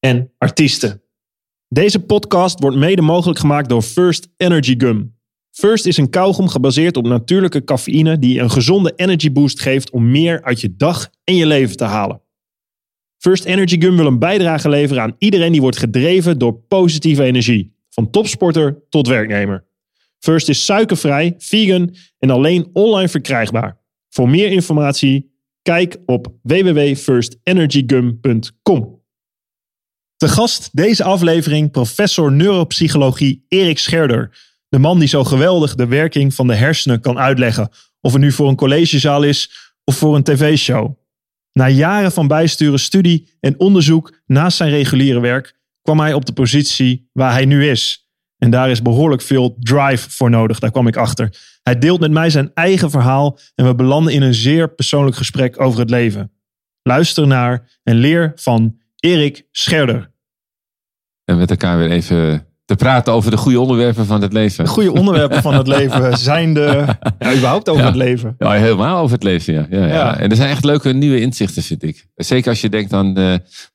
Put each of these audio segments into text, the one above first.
en artiesten. Deze podcast wordt mede mogelijk gemaakt door First Energy Gum. First is een kauwgom gebaseerd op natuurlijke cafeïne die een gezonde energy boost geeft om meer uit je dag en je leven te halen. First Energy Gum wil een bijdrage leveren aan iedereen die wordt gedreven door positieve energie, van topsporter tot werknemer. First is suikervrij, vegan en alleen online verkrijgbaar. Voor meer informatie kijk op www.firstenergygum.com. Te gast deze aflevering professor neuropsychologie Erik Scherder. De man die zo geweldig de werking van de hersenen kan uitleggen. Of het nu voor een collegezaal is of voor een tv-show. Na jaren van bijsturen, studie en onderzoek naast zijn reguliere werk kwam hij op de positie waar hij nu is. En daar is behoorlijk veel drive voor nodig, daar kwam ik achter. Hij deelt met mij zijn eigen verhaal en we belanden in een zeer persoonlijk gesprek over het leven. Luister naar en leer van Erik Scherder. En met elkaar weer even te praten over de goede onderwerpen van het leven. De goede onderwerpen van het leven zijn de, ja, überhaupt over Ja. het leven. Ja, helemaal over het leven, ja. Ja, ja. En er zijn echt leuke nieuwe inzichten, vind ik. Zeker als je denkt aan eh,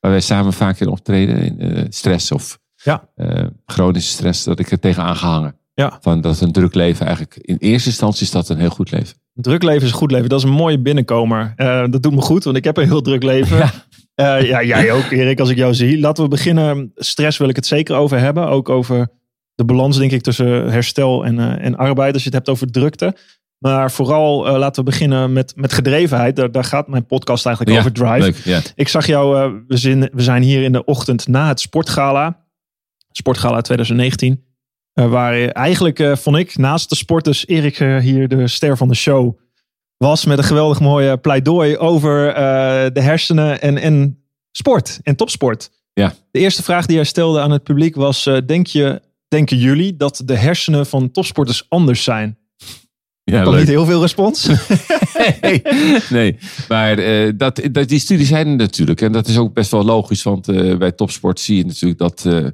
waar wij samen vaak in optreden. In, eh, stress of Ja. eh, chronische stress. Dat ik er tegenaan gehangen. Ja. Van dat een druk leven eigenlijk... In eerste instantie is dat een heel goed leven. Een druk leven is een goed leven. Dat is een mooie binnenkomer. Dat doet me goed, want ik heb een heel druk leven. Ja. Ja, jij ook, Erik, als ik jou zie. Laten we beginnen. Stress wil ik het zeker over hebben. Ook over de balans, denk ik, tussen herstel en, eh, en arbeid. Als je het hebt over drukte. Maar vooral eh, laten we beginnen met, met gedrevenheid. Daar, daar gaat mijn podcast eigenlijk Ja, over drive. Leuk, ja. Ik zag jou, eh, we, zijn, we zijn hier in de ochtend na het Sportgala. Sportgala 2019. eh, waar eigenlijk, eh, vond ik, naast de sporters Erik eh, hier de ster van de show was. Met een geweldig mooie pleidooi over eh, de hersenen en, en sport en topsport. Ja. De eerste vraag die hij stelde aan het publiek was, eh, denk je, denken jullie dat de hersenen van topsporters anders zijn? ja Kwam niet heel veel respons. nee, nee. maar eh, dat, dat, die studies zijn er natuurlijk. En dat is ook best wel logisch. Want eh, bij topsport zie je natuurlijk dat eh,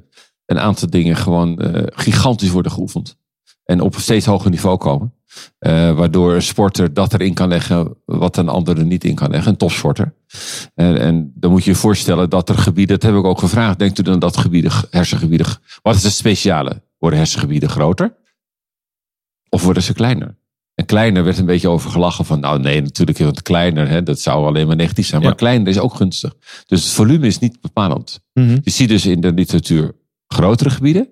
een aantal dingen gewoon eh, gigantisch worden geoefend. En op een steeds hoger niveau komen. Eh, waardoor een sporter dat erin kan leggen wat een andere niet in kan leggen. Een topsporter. En, en dan moet je je voorstellen dat er gebieden, dat heb ik ook gevraagd. Denkt u dan dat gebieden, hersengebieden, wat is het speciale? Worden hersengebieden groter? Of worden ze kleiner? En kleiner werd een beetje over gelachen van, nou nee, natuurlijk, want kleiner, hè, dat zou alleen maar negatief zijn. Maar Ja. kleiner is ook gunstig. Dus het volume is niet bepalend. Mhm. Je ziet dus in de literatuur grotere gebieden,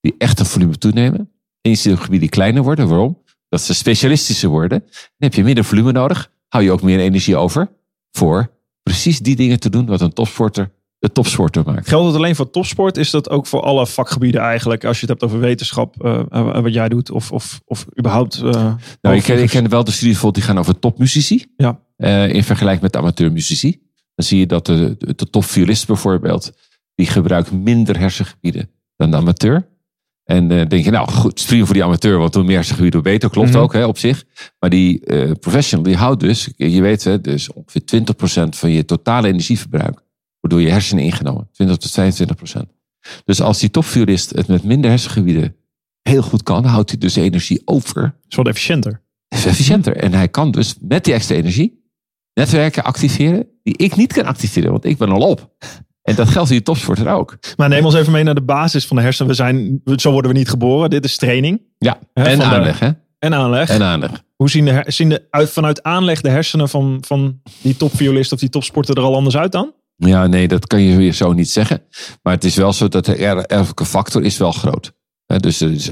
die echt een volume toenemen. En je ziet ook gebieden die kleiner worden. Waarom? Dat ze specialistischer worden. Dan heb je minder volume nodig. Hou je ook meer energie over voor precies die dingen te doen wat een topsporter de topsporter maakt. Geldt het alleen voor topsport? Is dat ook voor alle vakgebieden eigenlijk? Als je het hebt over wetenschap, eh, wat jij doet, of, of, of überhaupt. eh, Nou, ik ken, ik ken wel de studies bijvoorbeeld die gaan over topmuzici. Ja. In vergelijking met amateurmuzici. Dan zie je dat de, de, de topviolist bijvoorbeeld, die gebruikt minder hersengebieden dan de amateur. En eh denk je, nou goed, het prima voor die amateur, want hoe meer hersengebieden, hoe beter. Klopt Mhm. ook hè, op zich. Maar die eh, professional, die houdt dus, je weet hè, dus ongeveer 20% van je totale energieverbruik wordt door je hersenen ingenomen. 20 tot 25%. Dus als die topviolist het met minder hersengebieden heel goed kan, houdt hij dus energie over is wat efficiënter. is efficiënter. En hij kan dus met die extra energie netwerken activeren die ik niet kan activeren, want ik ben al op. En dat geldt voor je topsporter ook. Maar neem ons even mee naar de basis van de hersenen. We zijn, zo worden we niet geboren. Dit is training Ja, Hè, en de- aanleg, hè? en aanleg. En aanleg. Hoe zien, de, zien de, uit, vanuit aanleg de hersenen van, van die topviolist of die topsporter er al anders uit dan? Ja, nee, dat kan je weer zo niet zeggen. Maar het is wel zo dat de er- erfelijke factor is wel groot. Dus is-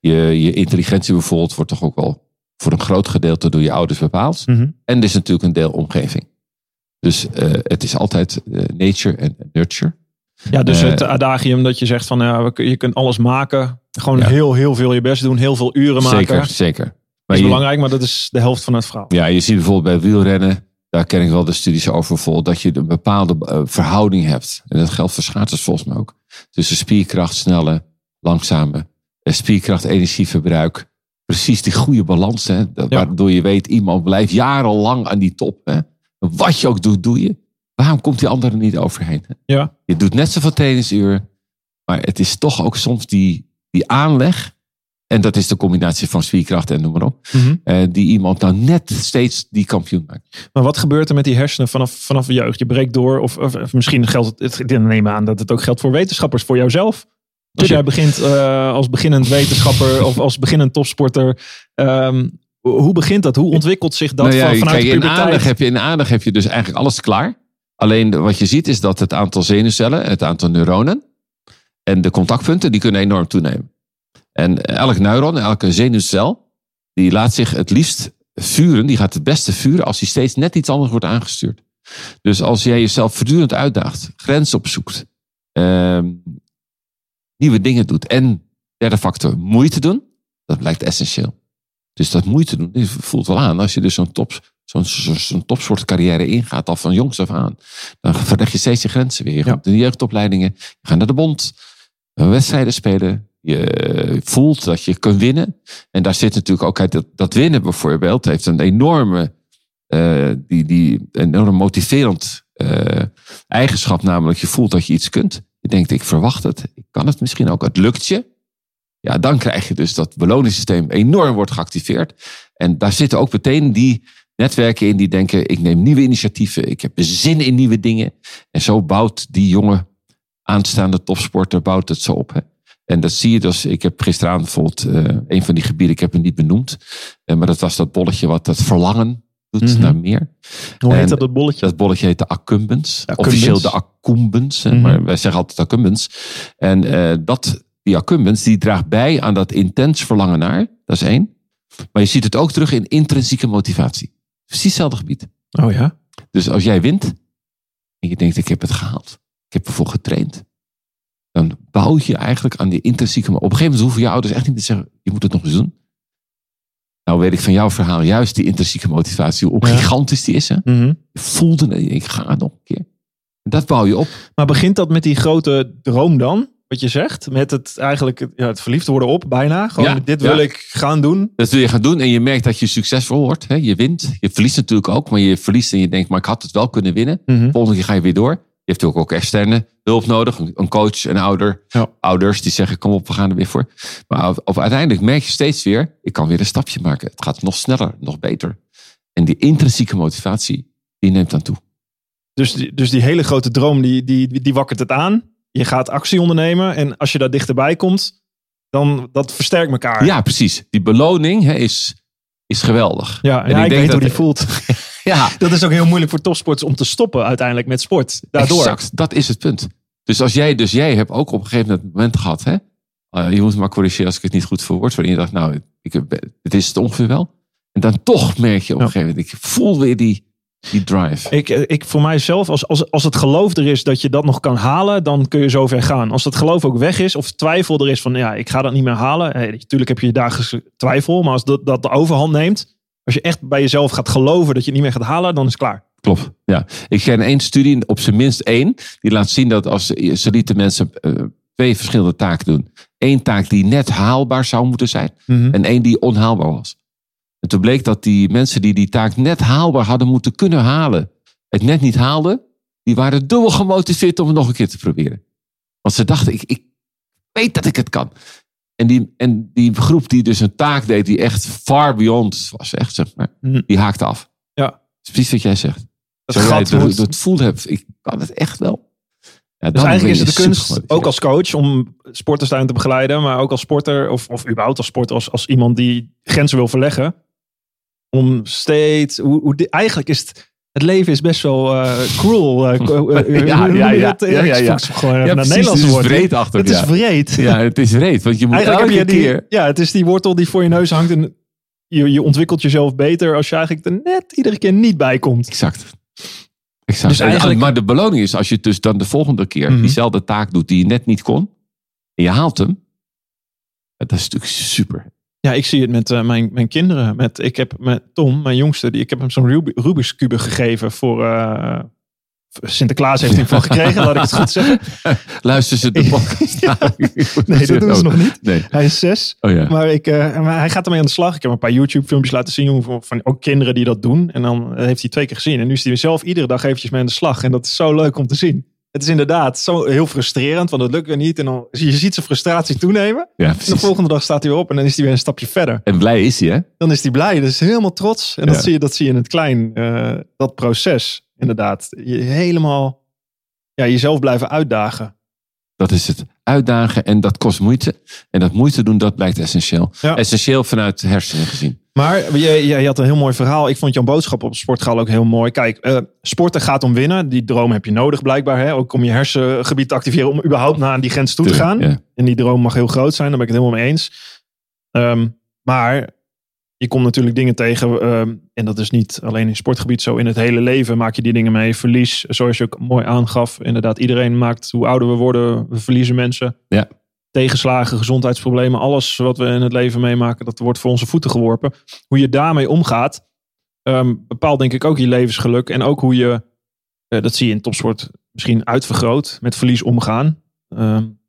je, je intelligentie bijvoorbeeld wordt toch ook wel voor een groot gedeelte door je ouders bepaald. En er is natuurlijk een deel omgeving. Dus eh, het is altijd eh, nature en nurture. Ja, dus Eh, het adagium dat je zegt van ja, je kunt alles maken. Gewoon Ja. heel, heel veel je best doen. Heel veel uren maken. Zeker, zeker. Dat is belangrijk, maar dat is de helft van het verhaal. ja, je ziet bijvoorbeeld bij wielrennen daar ken ik wel de studies over bijvoorbeeld, dat je een bepaalde verhouding hebt. En dat geldt voor schaatsers volgens mij ook. Tussen spierkracht, snelle, langzame, spierkracht, energieverbruik. Precies die goede balans, hè, waardoor je weet, iemand blijft jarenlang aan die top. Hè. Wat je ook doet, doe je. Waarom komt die andere niet overheen? Hè? Ja. Je doet net zoveel trainingsuren, maar het is toch ook soms die, die aanleg. En dat is de combinatie van spierkracht en noem maar op. Mhm. eh, die iemand nou net steeds die kampioen maakt. Maar wat gebeurt er met die hersenen vanaf, vanaf jeugd? Je breekt door, of, of, of misschien geldt het, het, ik neem aan dat het ook geldt voor wetenschappers, voor jouzelf. Als jij begint eh, als beginnend wetenschapper of als beginnend topsporter, ehm, hoe begint dat? Hoe ontwikkelt zich dat Nou ja, vanuit kijk, de in aanleg, heb je, in aanleg heb je dus eigenlijk alles klaar. Alleen wat je ziet is dat het aantal zenuwcellen, het aantal neuronen en de contactpunten, die kunnen enorm toenemen. En elk neuron, elke zenuwcel, die laat zich het liefst vuren. Die gaat het beste vuren als hij steeds net iets anders wordt aangestuurd. Dus als jij jezelf voortdurend uitdaagt, grenzen opzoekt, ehm, nieuwe dingen doet en derde factor, moeite doen, dat blijkt essentieel. Dus dat moeite doen, voelt wel aan. Als je dus zo'n top, zo'n zo'n topsportcarrière ingaat, al van jongs af aan, dan verleg je steeds je grenzen weer. Je Ja. gaat de jeugdopleidingen, je gaat naar de bond, eh, wedstrijden spelen. Je voelt dat je kunt winnen. En daar zit natuurlijk ook uit dat, dat winnen bijvoorbeeld, heeft een enorme, eh, die, die enorm motiverend eh, eigenschap, namelijk je voelt dat je iets kunt. Je denkt, ik verwacht het, ik kan het misschien ook, het lukt je. Ja, dan krijg je dus dat beloningssysteem enorm wordt geactiveerd. En daar zitten ook meteen die netwerken in die denken, ik neem nieuwe initiatieven, ik heb zin in nieuwe dingen. En zo bouwt die jonge aanstaande topsporter bouwt het zo op. Hè. En dat zie je dus. Ik heb gisteravond bijvoorbeeld eh, een van die gebieden, ik heb hem niet benoemd. eh, maar dat was dat bolletje wat het verlangen doet Mhm. naar meer. Hoe heet dat, dat bolletje? Dat bolletje heet de accumbens. Officieel de accumbens. Mhm. Maar wij zeggen altijd accumbens. En eh, dat, die accumbens die draagt bij aan dat intens verlangen naar. Dat is één. Maar je ziet het ook terug in intrinsieke motivatie. Precies hetzelfde gebied. Oh ja? Dus als jij wint en je denkt ik heb het gehaald. Ik heb ervoor getraind. Dan bouw je eigenlijk aan die intrinsieke... Op een gegeven moment hoeven je ouders echt niet te zeggen... je moet het nog eens doen. Nou weet ik van jouw verhaal juist die intrinsieke motivatie. Hoe Ja. gigantisch die is. Hè? Mhm. Je voelde. Ik ga nog een keer. En dat bouw je op. Maar begint dat met die grote droom dan? Wat je zegt? Met het eigenlijk ja, het verliefd worden op, bijna. Gewoon, Ja, dit ja. wil ik gaan doen. Dat wil je gaan doen en je merkt dat je succesvol wordt. Hè? Je wint. Je verliest natuurlijk ook. Maar je verliest en je denkt, maar ik had het wel kunnen winnen. Mhm. Volgende keer ga je weer door. Je hebt natuurlijk ook externe hulp nodig. Een een coach, een ouder. Ja. Ouders die zeggen, kom op, we gaan er weer voor. Maar of, of uiteindelijk merk je steeds weer, ik kan weer een stapje maken. Het gaat nog sneller, nog beter. En die intrinsieke motivatie, die neemt dan toe. Dus die, dus die hele grote droom, die, die, die wakkert het aan. Je gaat actie ondernemen. En als je daar dichterbij komt, dan dat versterkt elkaar. Ja, precies. Die beloning hè, is, is geweldig. ja, En ja, ik, denk weet hoe dat- die voelt. Ja, Dat is ook heel moeilijk voor topsporters om te stoppen uiteindelijk met sport. Daardoor. Exact, dat is het punt. Dus als jij, dus jij hebt ook op een gegeven moment gehad, hè? Eh, je moet maar corrigeren als ik het niet goed verwoord, waarin je dacht, nou, ik, het is het ongeveer wel. En dan toch merk je op een gegeven moment, ik voel weer die, die drive. Ik, eh, ik voor mijzelf, als, als, als het geloof er is dat je dat nog kan halen, dan kun je zo ver gaan. Als dat geloof ook weg is, of twijfel er is van ja, ik ga dat niet meer halen. Eh, natuurlijk heb je je dagelijkse twijfel, maar als dat, dat de overhand neemt, als je echt bij jezelf gaat geloven dat je het niet meer gaat halen, dan is het klaar. Klopt, ja. Ik ken één studie, op zijn minst één, die laat zien dat als ze lieten mensen eh, twee verschillende taken doen. Eén taak die net haalbaar zou moeten zijn en één die onhaalbaar was. En toen bleek dat die mensen die die taak net haalbaar hadden moeten kunnen halen, het net niet haalden, die waren dubbel gemotiveerd om het nog een keer te proberen. Want ze dachten, ik, ik weet dat ik het kan. En die, en die groep die dus een taak deed die echt far beyond was, echt, zeg maar, Mhm. die haakte af. Ja. Dat is precies wat jij zegt. Dat gat moet- het voelde hebt, ik kan het echt wel. Ja, Dus eigenlijk is het de kunst, ook als coach, om sporters daarin te begeleiden, maar ook als sporter, of, of überhaupt als sporter, als, als iemand die grenzen wil verleggen, om steeds, hoe, eigenlijk is het, het leven is best wel eh, cruel. eh, eh, Ja, ja, ja. dat? Ja, ja, ja. Gewoon Ja, naar het precies, Nederlandse het is woord. breedachtig, Het is vreed. Ja, het is reet. Want je moet Eigenlijk heb elke je die, keer... ja, het is die wortel die voor je neus hangt en je, je ontwikkelt jezelf beter als je eigenlijk er net iedere keer niet bij komt. Exact. exact. Dus eigenlijk- Maar de beloning is als je dus dan de volgende keer Mhm. diezelfde taak doet die je net niet kon. En je haalt hem. Dat is natuurlijk super. Ja, ik zie het met uh, mijn, mijn kinderen. Met, ik heb met Tom, mijn jongste, die, ik heb hem zo'n Rubik's Cube gegeven voor, uh, Sinterklaas heeft hij van gekregen, laat ik het goed zeggen. Luister ze de podcast Nee, dat doen ze nog niet. Nee. Hij is zes. Oh, ja. Maar, ik, uh, maar hij gaat ermee aan de slag. Ik heb een paar YouTube filmpjes laten zien van ook kinderen die dat doen. En dan heeft hij twee keer gezien. En nu is hij zelf iedere dag eventjes mee aan de slag. En dat is zo leuk om te zien. Het is inderdaad zo heel frustrerend, want het lukt weer niet. En dan je ziet zijn frustratie toenemen. Ja, en de volgende dag staat hij weer op en dan is hij weer een stapje verder. En blij is hij, hè? Dan is hij blij, dus helemaal trots. En dat, zie je, dat zie je in het klein, uh, dat proces inderdaad. Je helemaal ja, jezelf blijven uitdagen. Dat is het. Uitdagen en dat kost moeite. En dat moeite doen, dat blijkt essentieel. Essentieel vanuit de hersenen gezien. Maar je, je, had een heel mooi verhaal. Ik vond jouw boodschap op Sportgaal ook heel mooi. Kijk, uh, sporten gaat om winnen. Die droom heb je nodig blijkbaar. Hè? Ook om je hersengebied te activeren om überhaupt naar die grens toe te gaan. En die droom mag heel groot zijn. Daar ben ik het helemaal mee eens. Um, maar je komt natuurlijk dingen tegen. Ehm, en dat is niet alleen in sportgebied zo. In het hele leven maak je die dingen mee. Verlies, zoals je ook mooi aangaf. Inderdaad, iedereen maakt, hoe ouder we worden, we verliezen mensen. Ja. Tegenslagen, gezondheidsproblemen. Alles wat we in het leven meemaken, dat wordt voor onze voeten geworpen. Hoe je daarmee omgaat, um, bepaalt denk ik ook je levensgeluk. En ook hoe je, uh, dat zie je in topsport misschien uitvergroot, met verlies omgaan. Um,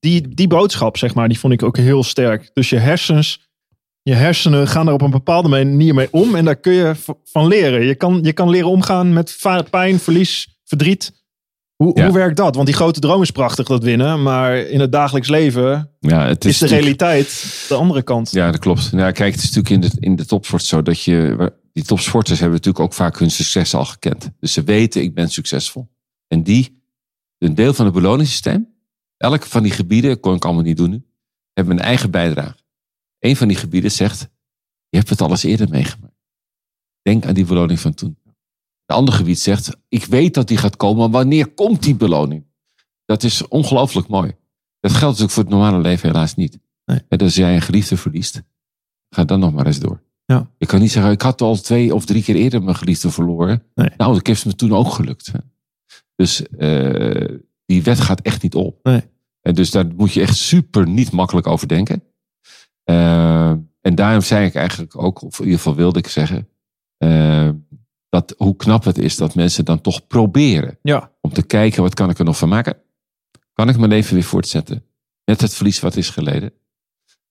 die, die boodschap, zeg maar, die vond ik ook heel sterk. Dus je hersens je hersenen gaan er op een bepaalde manier mee om. En daar kun je van leren. Je kan, je kan leren omgaan met pijn, verlies, verdriet. Hoe, hoe werkt dat? Want die grote droom is prachtig, dat winnen. Maar in het dagelijks leven ja, het is, de realiteit de andere kant. Ja, dat klopt. Nou, kijk, het is natuurlijk in de, in de topsport zo dat je... Die topsporters hebben natuurlijk ook vaak hun succes al gekend. Dus ze weten, ik ben succesvol. En die, een deel van het beloningssysteem... Elke van die gebieden, kon ik allemaal niet doen nu... hebben een eigen bijdrage. Een van die gebieden zegt, je hebt het al eens eerder meegemaakt. Denk aan die beloning van toen. Ander gebied zegt, ik weet dat die gaat komen, maar wanneer komt die beloning? Dat is ongelooflijk mooi. Dat geldt natuurlijk voor het normale leven helaas niet. Nee. En als jij een geliefde verliest, ga dan nog maar eens door. Ja. Je kan niet zeggen, ik had al twee of drie keer eerder mijn geliefde verloren. Nee. Nou, dat heeft me toen ook gelukt. Dus uh, die wet gaat echt niet op. Nee. En dus daar moet je echt super niet makkelijk over denken. Uh, en daarom zei ik eigenlijk ook, of in ieder geval wilde ik zeggen, uh, dat hoe knap het is dat mensen dan toch proberen. Ja. Om te kijken, wat kan ik er nog van maken? Kan ik mijn leven weer voortzetten? Met het verlies wat is geleden.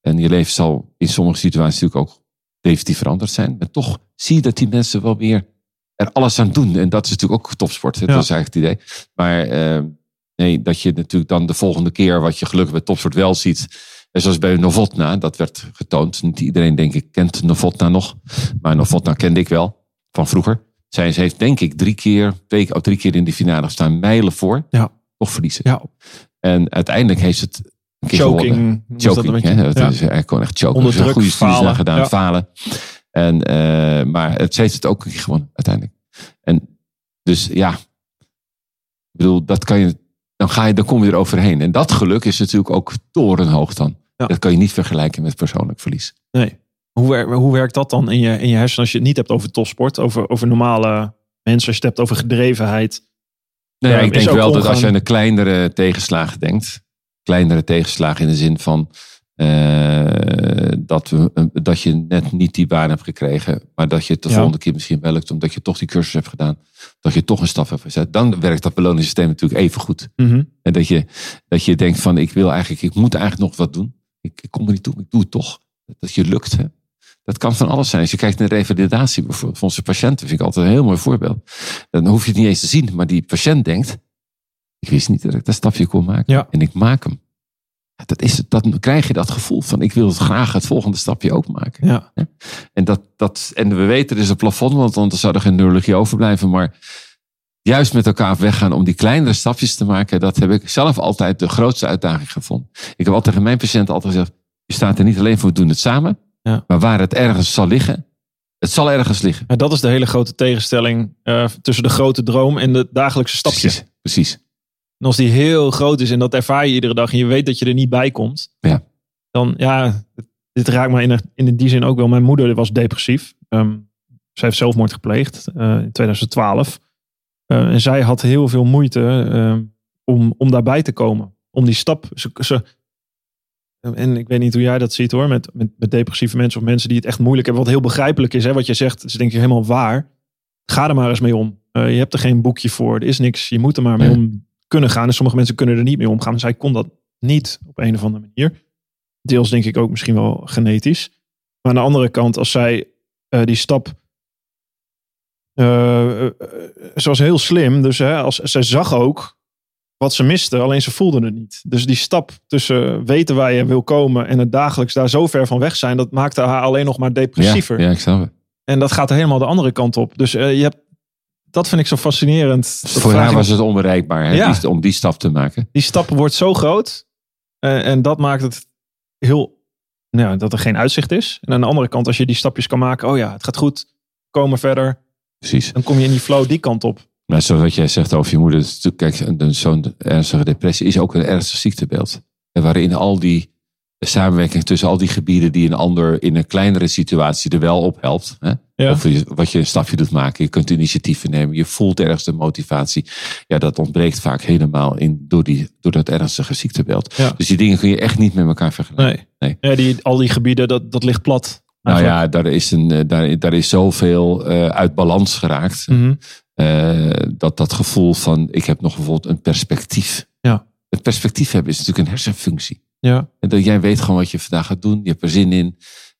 En je leven zal in sommige situaties natuurlijk ook definitief veranderd zijn. Maar toch zie je dat die mensen wel weer er alles aan doen. En dat is natuurlijk ook topsport. Ja. Dat is eigenlijk het idee. Maar uh, nee, dat je natuurlijk dan de volgende keer wat je gelukkig bij topsport wel ziet en zoals bij Novotna, dat werd getoond. Niet iedereen, denk ik, kent Novotna nog. Maar Novotna kende ik wel van vroeger. Zij ze heeft, denk ik, drie keer, twee of drie keer in de finale gestaan, mijlen voor. Ja. Toch verliezen. Ja. En uiteindelijk heeft ze het een keer choking. gewonnen. Choking. Dat, hè? dat ja. is eigenlijk gewoon echt choking. Onder druk, goede studies falen. naar gedaan, Ja. falen. En, uh, maar het, ze heeft het ook een keer gewonnen, uiteindelijk. En dus ja, ik bedoel, dat kan je, dan, ga je, dan kom je er overheen. En dat geluk is natuurlijk ook torenhoog dan. Ja. Dat kan je niet vergelijken met persoonlijk verlies. Nee. Hoe, hoe werkt dat dan in je, in je hersenen als je het niet hebt over topsport, over, over normale mensen, als je het hebt over gedrevenheid? Nou ja, ik denk wel dat als je aan de kleinere tegenslagen denkt, kleinere tegenslagen in de zin van eh, dat, we, dat je net niet die baan hebt gekregen, maar dat je het de Ja. volgende keer misschien wel lukt, omdat je toch die cursus hebt gedaan, dat je toch een stap hebt gezet. Dan werkt dat beloningssysteem natuurlijk even goed. Mhm. En dat je, dat je denkt van ik wil eigenlijk, ik moet eigenlijk nog wat doen. Ik, ik kom er niet toe, maar ik doe het toch. Dat je lukt. Hè? Dat kan van alles zijn. Als je kijkt naar revalidatie bijvoorbeeld van onze patiënten, vind ik altijd een heel mooi voorbeeld. Dan hoef je het niet eens te zien, maar die patiënt denkt, ik wist niet dat ik dat stapje kon maken. Ja. En ik maak hem. Dat is, dan krijg je dat gevoel van ik wil het graag het volgende stapje ook maken. Ja. En, dat, dat, en we weten er is een plafond, want anders zou er geen neurologie overblijven. Maar juist met elkaar weggaan om die kleinere stapjes te maken, dat heb ik zelf altijd de grootste uitdaging gevonden. Ik heb altijd tegen mijn patiënten altijd gezegd, je staat er niet alleen voor, we doen het samen. Ja. Maar waar het ergens zal liggen, het zal ergens liggen. Maar dat is de hele grote tegenstelling eh, tussen de grote droom en de dagelijkse stapje. Precies, precies. En als die heel groot is en dat ervaar je iedere dag en je weet dat je er niet bij komt, Ja. dan ja, dit raakt me in, de- in die zin ook wel. Mijn moeder was depressief. Ehm zij heeft zelfmoord gepleegd eh, in 2012. Eh, en zij had heel veel moeite ehm, om, om daarbij te komen. Om die stap. Ze, ze, en ik weet niet hoe jij dat ziet hoor, met, met, met depressieve mensen of mensen die het echt moeilijk hebben. Wat heel begrijpelijk is, hè, wat je zegt, is denk ik helemaal waar. Ga er maar eens mee om. Uh, je hebt er geen boekje voor, er is niks. Je moet er maar mee om kunnen gaan. En sommige mensen kunnen er niet mee omgaan. Zij kon dat niet op een of andere manier. Deels denk ik ook misschien wel genetisch. Maar aan de andere kant, als zij eh, die stap. eh, eh, ze was heel slim. Dus hè, als, zij zag ook wat ze miste, alleen ze voelde het niet. Dus die stap tussen weten waar je wil komen en het dagelijks daar zo ver van weg zijn, dat maakte haar alleen nog maar depressiever. Ja, ja, ik snap het. En dat gaat helemaal de andere kant op. Dus eh, je hebt, dat vind ik zo fascinerend. Dat Voor haar was het onbereikbaar hè, Ja. die- om die stap te maken. die stap wordt zo groot. eh, en dat maakt het heel, nou ja, dat er geen uitzicht is. En aan de andere kant, als je die stapjes kan maken, oh ja, het gaat goed, komen verder. Precies. Dan kom je in die flow die kant op. Maar zoals wat jij zegt over je moeder. Kijk, zo'n ernstige depressie is ook een ernstig ziektebeeld. En waarin al die samenwerking tussen al die gebieden die een ander in een kleinere situatie er wel op helpt. Hè? Ja. Of wat je een stapje doet maken. Je kunt initiatieven nemen. Je voelt ergens de motivatie. Ja, dat ontbreekt vaak helemaal in, door, die, door dat ernstige ziektebeeld. Ja. Dus die dingen kun je echt niet met elkaar vergelijken. Nee. Nee. Ja, die, al die gebieden, dat, dat ligt plat. Nou eigenlijk. ja, daar is, een, eh, daar, daar is zoveel eh, uit balans geraakt. Mhm. Eh, dat dat gevoel van ik heb nog bijvoorbeeld een perspectief. Ja. Het perspectief hebben is natuurlijk een hersenfunctie. ja. En dat jij weet gewoon wat je vandaag gaat doen. Je hebt er zin in.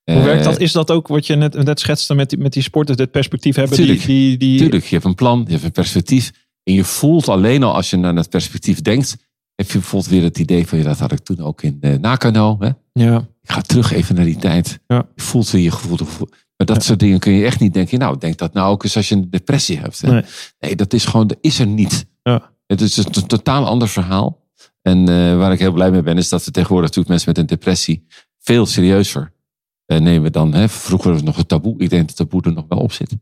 Hoe Eh, werkt dat? Is dat ook wat je net, net schetste met die, met die sporters, dit perspectief hebben? Die, Tuurlijk. die, die, Tuurlijk, je hebt een plan, je hebt een perspectief. En je voelt alleen al als je naar dat perspectief denkt. Heb je bijvoorbeeld weer het idee van ja, dat had ik toen ook in uh, Nakano. Hè? Ja, Ik ga terug even naar die tijd. Ja. Je voelt weer je gevoel. Maar dat soort dingen kun je echt niet denken. Nou, denk dat nou ook eens als je een depressie hebt. Nee. Nee. dat is gewoon, dat is er niet. Ja. Het is een to- totaal ander verhaal. En eh, waar ik heel blij mee ben, is dat we tegenwoordig natuurlijk mensen met een depressie veel serieuzer eh, nemen dan. Hè? Vroeger was het nog een taboe. Ik denk dat het taboe er nog wel op zit.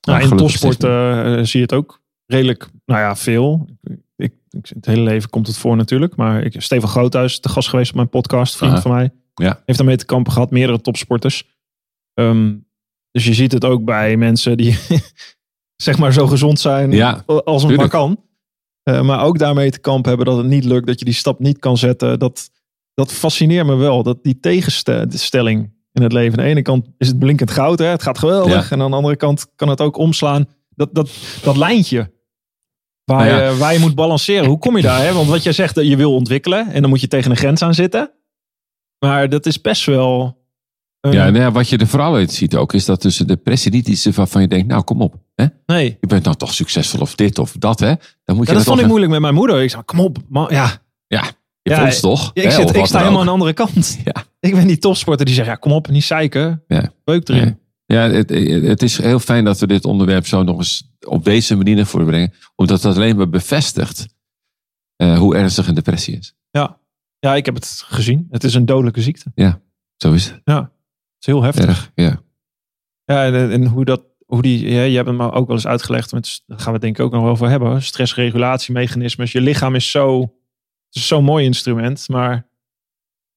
nou, in topsport eh, zie je het ook redelijk, nou ja, veel. Ik, ik, het hele leven komt het voor natuurlijk. Maar ik, Steven Groothuis, te gast geweest op mijn podcast, vriend Aha. van mij. Ja. Heeft daarmee te kampen gehad, meerdere topsporters. Ehm, dus je ziet het ook bij mensen die zeg maar zo gezond zijn Ja, als het maar kan. Eh, maar ook daarmee te kampen hebben dat het niet lukt, dat je die stap niet kan zetten. Dat, dat fascineert me wel, dat die tegenstelling in het leven. Aan de ene kant is het blinkend goud, hè? het gaat geweldig. Ja. En aan de andere kant kan het ook omslaan. Dat, dat, dat lijntje waar, Nou ja. je, waar je moet balanceren. Hoe kom je daar? Hè? Want wat jij zegt, je wil ontwikkelen en dan moet je tegen een grens aan zitten. Maar dat is best wel... Ja, nou ja, wat je er vooral uit ziet ook, is dat tussen depressie niet iets waarvan je denkt, nou kom op. Hè? nee. Je bent nou toch succesvol of dit of dat. Hè? Dan moet je Ja, dat vond ik moeilijk met mijn moeder. Ik zei, kom op, man. Ja, Ja, je Ja, vond toch? ik, Hè, zit, ik sta helemaal aan de andere kant. Ja. Ik ben die topsporter die zegt, ja, kom op, niet zeiken. Ja. Beuk erin. Nee. Ja, het, het is heel fijn dat we dit onderwerp zo nog eens op deze manier naar voren brengen. Omdat het alleen maar bevestigt eh, hoe ernstig een depressie is. Ja. ja, ik heb het gezien. Het is een dodelijke ziekte. Zo is het. Is heel heftig. Erg, ja. Ja, en, en hoe dat, hoe die, ja, je hebt het me ook wel eens uitgelegd. Met, daar gaan we het denk ik ook nog wel over hebben. Stressregulatiemechanismes. Je lichaam is zo, is zo'n mooi instrument. Maar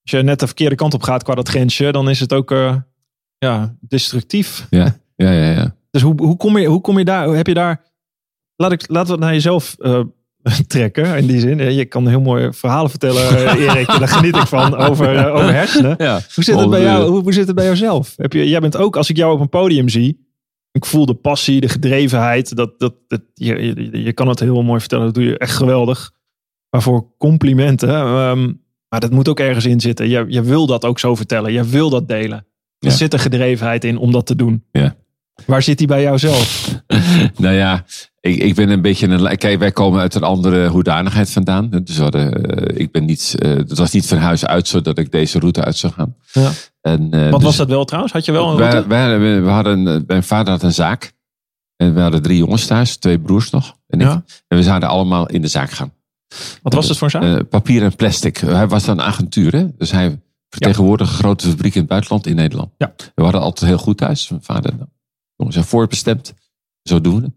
als je net de verkeerde kant op gaat qua dat grensje, dan is het ook eh, ja, destructief. Ja, ja, ja. ja. Dus hoe, hoe, kom je, hoe kom je daar? Hoe heb je daar? Laat ik, laten we het naar jezelf eh, trekken. In die zin. Je kan heel mooie verhalen vertellen, eh, Erik. Daar geniet ik van. Over, eh, over hersenen. ja. Hoe zit het bij jou? Hoe, hoe zit het bij jouzelf? Heb je, jij bent ook, als ik jou op een podium zie. Ik voel de passie, de gedrevenheid. Dat, dat, dat, je, je, je kan het heel mooi vertellen. Dat doe je echt geweldig. Waarvoor complimenten. ehm, maar dat moet ook ergens in zitten. Je, je wil dat ook zo vertellen. Je wil dat delen. Er Ja. zit een gedrevenheid in om dat te doen. Ja. Waar zit die bij jou zelf? nou ja, ik, ik ben een beetje een. Kijk, wij komen uit een andere hoedanigheid vandaan. Dus we hadden, eh, ik ben niet. eh, het was niet van huis uit zo dat ik deze route uit zou gaan. Ja. En, eh, Wat dus was dat wel trouwens? Had je wel een route? wij, we hadden, mijn vader had een zaak. En we hadden drie jongens thuis, twee broers nog. En, ik. Ja. en we zouden allemaal in de zaak gaan. Wat was het voor een zaak? Papier en plastic. Hij was dan agentuur, hè? Dus hij vertegenwoordigde een grote fabriek in het buitenland in Nederland. Ja. We hadden altijd heel goed thuis. Mijn vader, jongens zijn voorbestemd. Zo doen we.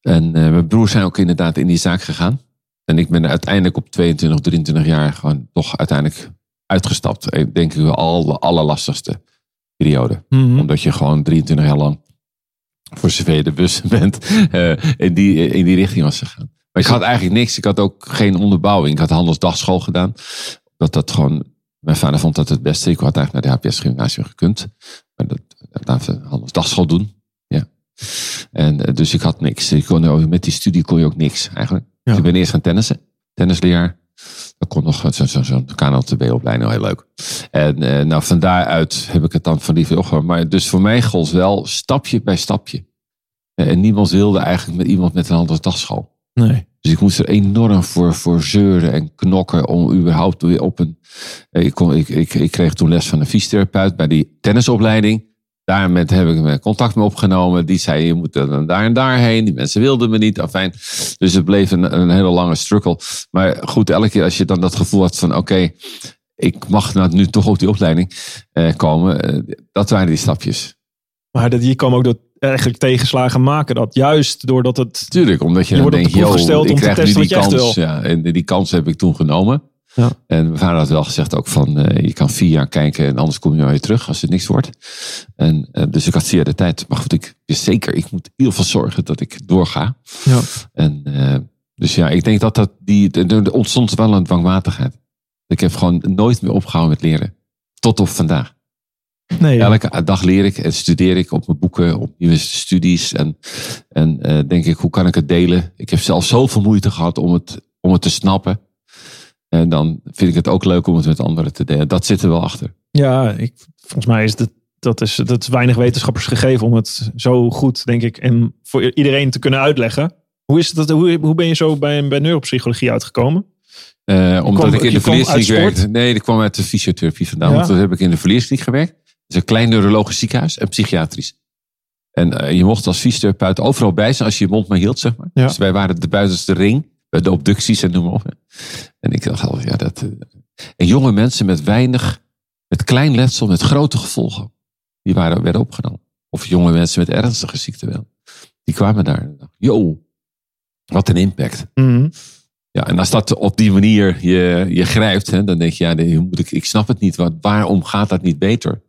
En eh, mijn broers zijn ook inderdaad in die zaak gegaan. En ik ben er uiteindelijk op 22, 23 jaar gewoon toch uiteindelijk uitgestapt. Ik denk ik wel al de allerlastigste periode. Mhm. Omdat je gewoon 23 jaar lang voor cv de bus bent. eh, in, die, in die richting was gegaan. Maar ik had eigenlijk niks. Ik had ook geen onderbouwing. Ik had handelsdagschool gedaan. Dat dat gewoon Mijn vader vond dat het beste. Ik had eigenlijk naar de HPS gymnasium gekund. Maar dat, dat hadden dagschool doen. En eh, dus ik had niks. Ik kon, ook- met die studie kon je ook niks eigenlijk. Ja. Dus ik ben eerst gaan tennissen. Tennisleraar. Dat kon nog zo'n zo, zo KNLTB-opleiding, heel leuk. En eh, nou, van daaruit heb ik het dan van die veel gehad. Maar dus voor mij gold wel stapje bij stapje. Eh, En niemand wilde eigenlijk met iemand met een andere dagschool. Nee. Dus ik moest er enorm voor, voor zeuren en knokken om überhaupt weer op een... Ik, kon, ik, ik, ik kreeg toen les van een fysiotherapeut bij die tennisopleiding. Daarmee heb ik contact mee opgenomen. Die zei, je moet dan daar en daarheen. Die mensen wilden me niet. Afijn. Dus het bleef een, een hele lange struggle. Maar goed, elke keer als je dan dat gevoel had van... Oké, ik mag nou nu toch op die opleiding eh, komen. eh, dat waren die stapjes. Maar dat, je kan ook door eigenlijk tegenslagen maken. Dat juist doordat het... Tuurlijk, omdat je, Je dan denkt, gesteld ik om te krijg nu testen die kans. Ja, en die kans heb ik toen genomen. Ja. En mijn vader had wel gezegd ook van, eh, je kan vier jaar kijken en anders kom je wel weer terug als het niks wordt. En, eh, dus ik had jaar de tijd. Maar goed, ik wist zeker, ik moet heel veel zorgen dat ik doorga. Ja. En, eh, dus ja, ik denk dat dat die, er ontstond wel een dwangmatigheid. Ik heb gewoon nooit meer opgehouden met leren. Tot op vandaag. Nee, Elke dag leer ik en studeer ik op mijn boeken, op nieuwe studies. En, en denk ik, hoe kan ik het delen? Ik heb zelf zoveel moeite gehad om het, om het te snappen. En dan vind ik het ook leuk om het met anderen te delen. Dat zit er wel achter. Ja, ik, volgens mij is het, dat, is, dat is weinig wetenschappers gegeven om het zo goed, denk ik, en voor iedereen te kunnen uitleggen. Hoe, is dat- hoe, hoe ben je zo bij, bij neuropsychologie uitgekomen? Eh, omdat kwam- ik in de sport? werkte. Nee, ik kwam uit de fysiotherapie vandaan. Ja. Want toen heb ik in de verleerskliniek gewerkt. Het is een klein neurologisch ziekenhuis en psychiatrisch. En eh, je mocht als fysiotherapeut overal bij zijn als je je mond maar hield, zeg maar. Ja. Dus wij waren de buitenste ring. Bij de obducties en noem maar op. En ik dacht al, ja, dat... eh, En jonge mensen met weinig, met klein letsel, met grote gevolgen. Die waren, werden opgenomen. Of jonge mensen met ernstige ziekten wel. Die kwamen daar. Yo, wat een impact. Mhm. Ja, en als dat op die manier je, je grijpt, hè, dan denk je, ja, nee, hoe moet ik, ik snap het niet. Wat, waarom gaat dat niet beter?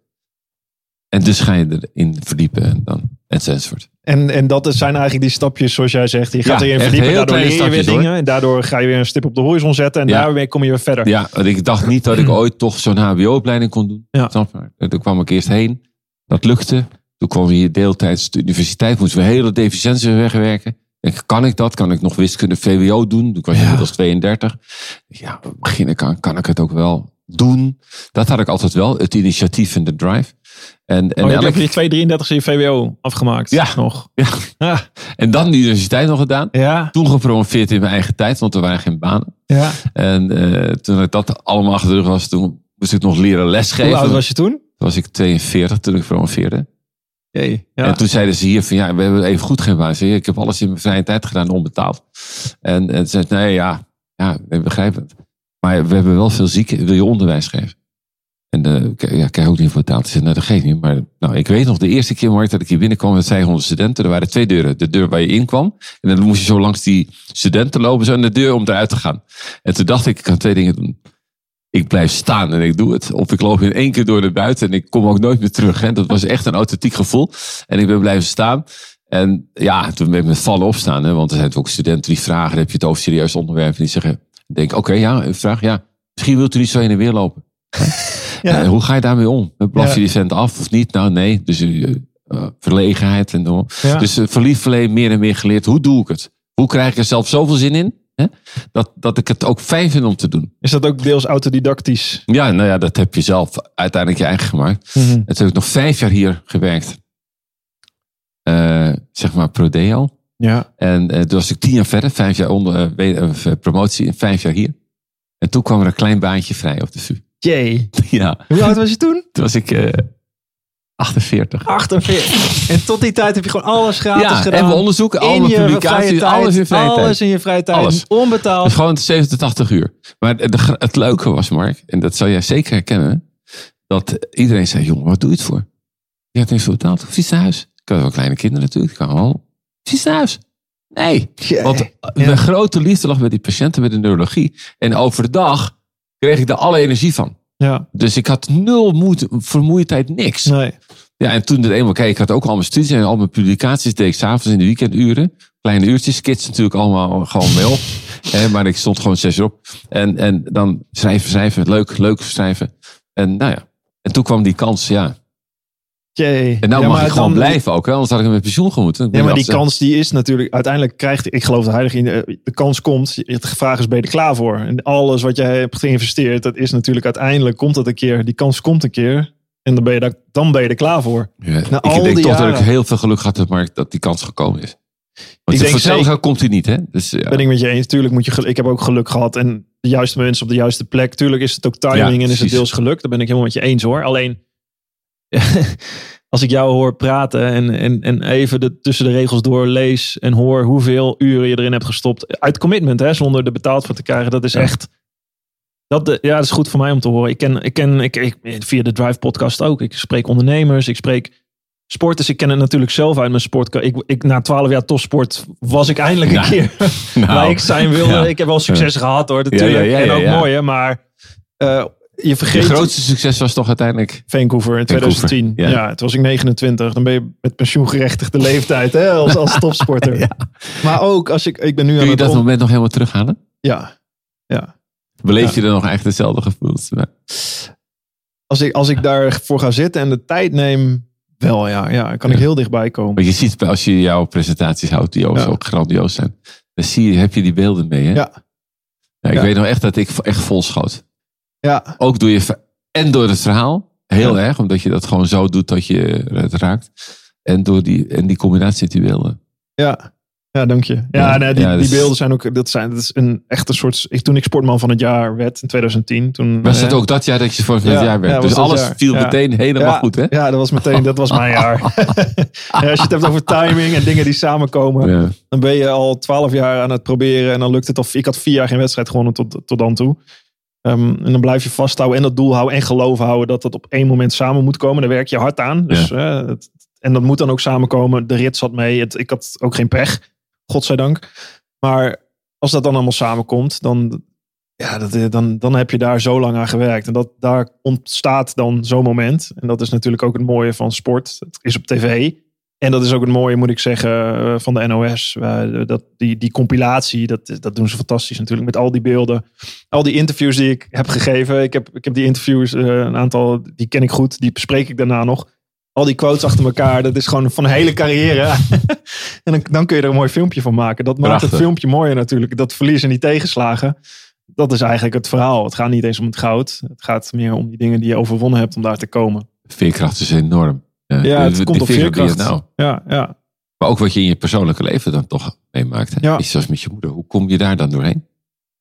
En dus ga je erin verdiepen en dan, enzovoort. En, en dat zijn eigenlijk die stapjes, zoals jij zegt. Je gaat Ja, erin verdiepen, daardoor leer je weer dingen. En daardoor ga je weer een stip op de horizon zetten. En Ja. daarmee kom je weer verder. Ja, want ik dacht niet dat ik ooit toch zo'n HBO-opleiding kon doen. Ja. Snap je? En Toen kwam ik eerst heen. Dat lukte. Toen kwam we hier deeltijds de universiteit. Moesten we hele deficiënties wegwerken. Ik, kan ik dat? Kan ik nog wiskunde VWO doen? Toen was ik Ja. inmiddels 32. Ja, begin ik aan. Kan ik het ook wel doen? Dat had ik altijd wel. Het initiatief en de drive. En, en, Oh, je hebt elk- ook je 233 in VWO afgemaakt. Ja. Nog. Ja. En dan de universiteit nog gedaan. ja. Toen gepromoveerd in mijn eigen tijd, want er waren geen banen. ja. En eh, toen ik dat allemaal achter de rug was, toen moest ik nog leren lesgeven. Hoe oud was je toen? Toen was ik 42 toen ik promoveerde. Jee. Ja. En toen zeiden ze hier van ja, we hebben even goed geen baan. Ik zei, Ik heb alles in mijn vrije tijd gedaan, onbetaald. En, en ze zei, nee ja, ja, ik begrijp het. Maar we hebben wel veel zieken, wil je onderwijs geven? En eh, ik- ja, krijg ook niet voor betaald. Ze nou dat geeft niet. Maar nou, ik weet nog, de eerste keer Mark, dat ik hier binnenkwam met 500 studenten. Er waren twee deuren. De deur waar je in kwam. En dan moest je zo langs die studenten lopen, zo in de deur om eruit te gaan. En toen dacht ik, ik kan twee dingen doen. Ik blijf staan en ik doe het. Of ik loop in één keer door naar buiten en ik kom ook nooit meer terug. Hè. Dat was echt een authentiek gevoel. En ik ben blijven staan. En ja, toen ben ik met vallen opstaan. Hè, want er zijn ook studenten die vragen, heb je het over serieus onderwerp? En die zeggen, denk, oké, ja, een vraag, ja. Misschien wilt u niet zo heen en weer lopen. Ja. Eh, hoe ga je daarmee om? Blaf je die vent af of niet? Nou, nee. Dus eh, verlegenheid en zo. Ja. Dus uh, verliefd meer en meer geleerd. Hoe doe ik het? Hoe krijg ik er zelf zoveel zin in? Hè? Dat, dat ik het ook fijn vind om te doen. Is dat ook deels autodidactisch? Ja, nou ja, dat heb je zelf uiteindelijk je eigen gemaakt. Mhm. En toen heb ik nog vijf jaar hier gewerkt. Zeg maar prodeo. Ja. En toen was ik tien jaar verder. Vijf jaar onder, promotie en vijf jaar hier. En toen kwam er een klein baantje vrij op de VU. Jee. ja, Hoe oud was je toen? toen was ik eh 48. 48. En tot die tijd heb je gewoon alles gratis Ja, gedaan. en we onderzoeken, al in mijn je vrije publicaties, alles in vrije tijd. Alles in je vrije tijd. Alles. Onbetaald. Dus gewoon 70, 80 uur. Maar de, het leuke was, Mark, en dat zal jij zeker herkennen, dat iedereen zei, jongen, wat doe je het voor? Je hebt niks voor betaald. Of iets naar huis. Ik had wel kleine kinderen natuurlijk. Ik kan wel. Iets naar huis. Nee. Want mijn grote liefde lag bij die patiënten met de neurologie. En overdag kreeg ik er alle energie van. Ja. Dus ik had nul moeite, vermoeidheid, niks. Nee. Ja, en toen het eenmaal, kijk, ik had ook al mijn studies en al mijn publicaties deed ik s'avonds in de weekenduren. Kleine uurtjes, kids natuurlijk allemaal gewoon mee op. Hè, maar ik stond gewoon zes uur op. En, en dan schrijven, schrijven, leuk, leuk schrijven. En nou ja, en toen kwam die kans, ja. Jee. En nou Ja, mag ik gewoon dan- blijven ook, hè? anders had ik hem met pensioen gemoeten. Ja, maar die kans die is natuurlijk uiteindelijk krijgt. Ik geloof er heilig in. eh, De kans komt. De vraag is: ben je er klaar voor? En alles wat jij hebt geïnvesteerd, dat is natuurlijk uiteindelijk komt dat een keer. Die kans komt een keer. En dan ben je, daar, dan ben je er klaar voor. Ja, Na ik al denk die toch dat ik heel veel geluk had maar dat die kans gekomen is. Want Ik denk zeker- komt hij niet, hè? Dus, ja. Ben ik met je eens. Tuurlijk moet je. gel- Ik heb ook geluk gehad. En de juiste mensen op de juiste plek. Tuurlijk is het ook timing Ja, en is het deels geluk. Daar ben ik helemaal met je eens hoor. Alleen. Als ik jou hoor praten en, en, en even de, tussen de regels door lees en hoor hoeveel uren je erin hebt gestopt. Uit commitment, hè, zonder er betaald voor te krijgen. Dat is Ja. echt. Dat, de, ja, dat is goed voor mij om te horen. Ik ken, ik ken ik, ik, via de Drive podcast ook. Ik spreek ondernemers, ik spreek sporters. Ik ken het natuurlijk zelf uit mijn sport. Ik, ik, na twaalf jaar topsport was ik eindelijk een Nou, keer Nou, waar ik zijn wilde. ja. Ik heb wel succes gehad hoor, natuurlijk. En ook mooi hè, maar eh, je Je vergeet... grootste succes was toch uiteindelijk... Vancouver in Vancouver, 2010. ja. Ja. toen was ik 29. Dan ben je met pensioengerechtigde leeftijd hè, als, als topsporter. Maar ook als ik... Ik ben nu Kun aan je het... dat om- moment nog helemaal terughalen? Ja, ja. Beleef je er nog echt hetzelfde gevoel? Als ik, als ik daarvoor ga zitten en de tijd neem... Wel ja, ja kan ik heel dichtbij komen. Maar je ziet als je jouw presentaties houdt, die ook zo grandioos zijn. Dan zie je, heb je die beelden mee. Hè? Ja. Ja, ik Ja. weet nog echt dat ik echt vol schoot. Ja, Ook door je en door het verhaal. Heel Ja. erg, omdat je dat gewoon zo doet dat je het raakt. En door die, en die combinatie die beelden. Ja, ja dank je. Ja, Ja, nee, die, ja, dus- die beelden zijn ook, dat zijn, dat is een echt een soort, ik, toen ik sportman van het jaar werd in 2010, toen... Was het eh, ook dat jaar dat je voor het Ja, jaar werd? dus alles jaar. viel meteen helemaal goed, hè? Ja, dat was meteen, dat was mijn jaar. Ja, als je het hebt over timing en dingen die samenkomen, dan ben je al twaalf jaar aan het proberen en dan lukt het. Of ik had vier jaar geen wedstrijd gewonnen tot, tot dan toe. Ehm, en dan blijf je vasthouden en dat doel houden en geloof houden dat dat op één moment samen moet komen. Daar werk je hard aan. Dus, eh, het- en dat moet dan ook samenkomen. De rit zat mee. Het, ik had ook geen pech, godzijdank. Maar als dat dan allemaal samenkomt, dan, ja, dat, dan, dan heb je daar zo lang aan gewerkt. En dat, daar ontstaat dan zo'n moment. En dat is natuurlijk ook het mooie van sport. Het is op tv. En dat is ook het mooie, moet ik zeggen, eh, van de NOS. Eh, dat, die, die compilatie, dat, dat doen ze fantastisch natuurlijk. Met al die beelden. Al die interviews die ik heb gegeven. Ik heb, ik heb die interviews, eh, een aantal, die ken ik goed. Die bespreek ik daarna nog. Al die quotes achter elkaar. Dat is gewoon van een hele carrière. en dan, dan kun je er een mooi filmpje van maken. Dat maakt Prachtig. het filmpje mooier natuurlijk. Dat verlies en die tegenslagen. Dat is eigenlijk het verhaal. Het gaat niet eens om het goud. Het gaat meer om die dingen die je overwonnen hebt om daar te komen. Veerkracht is enorm. Ja, het de- komt de op veerkracht. Nou, Ja, ja. maar ook wat je in je persoonlijke leven dan toch meemaakt. Hè? Ja. Iets zoals met je moeder. Hoe kom je daar dan doorheen?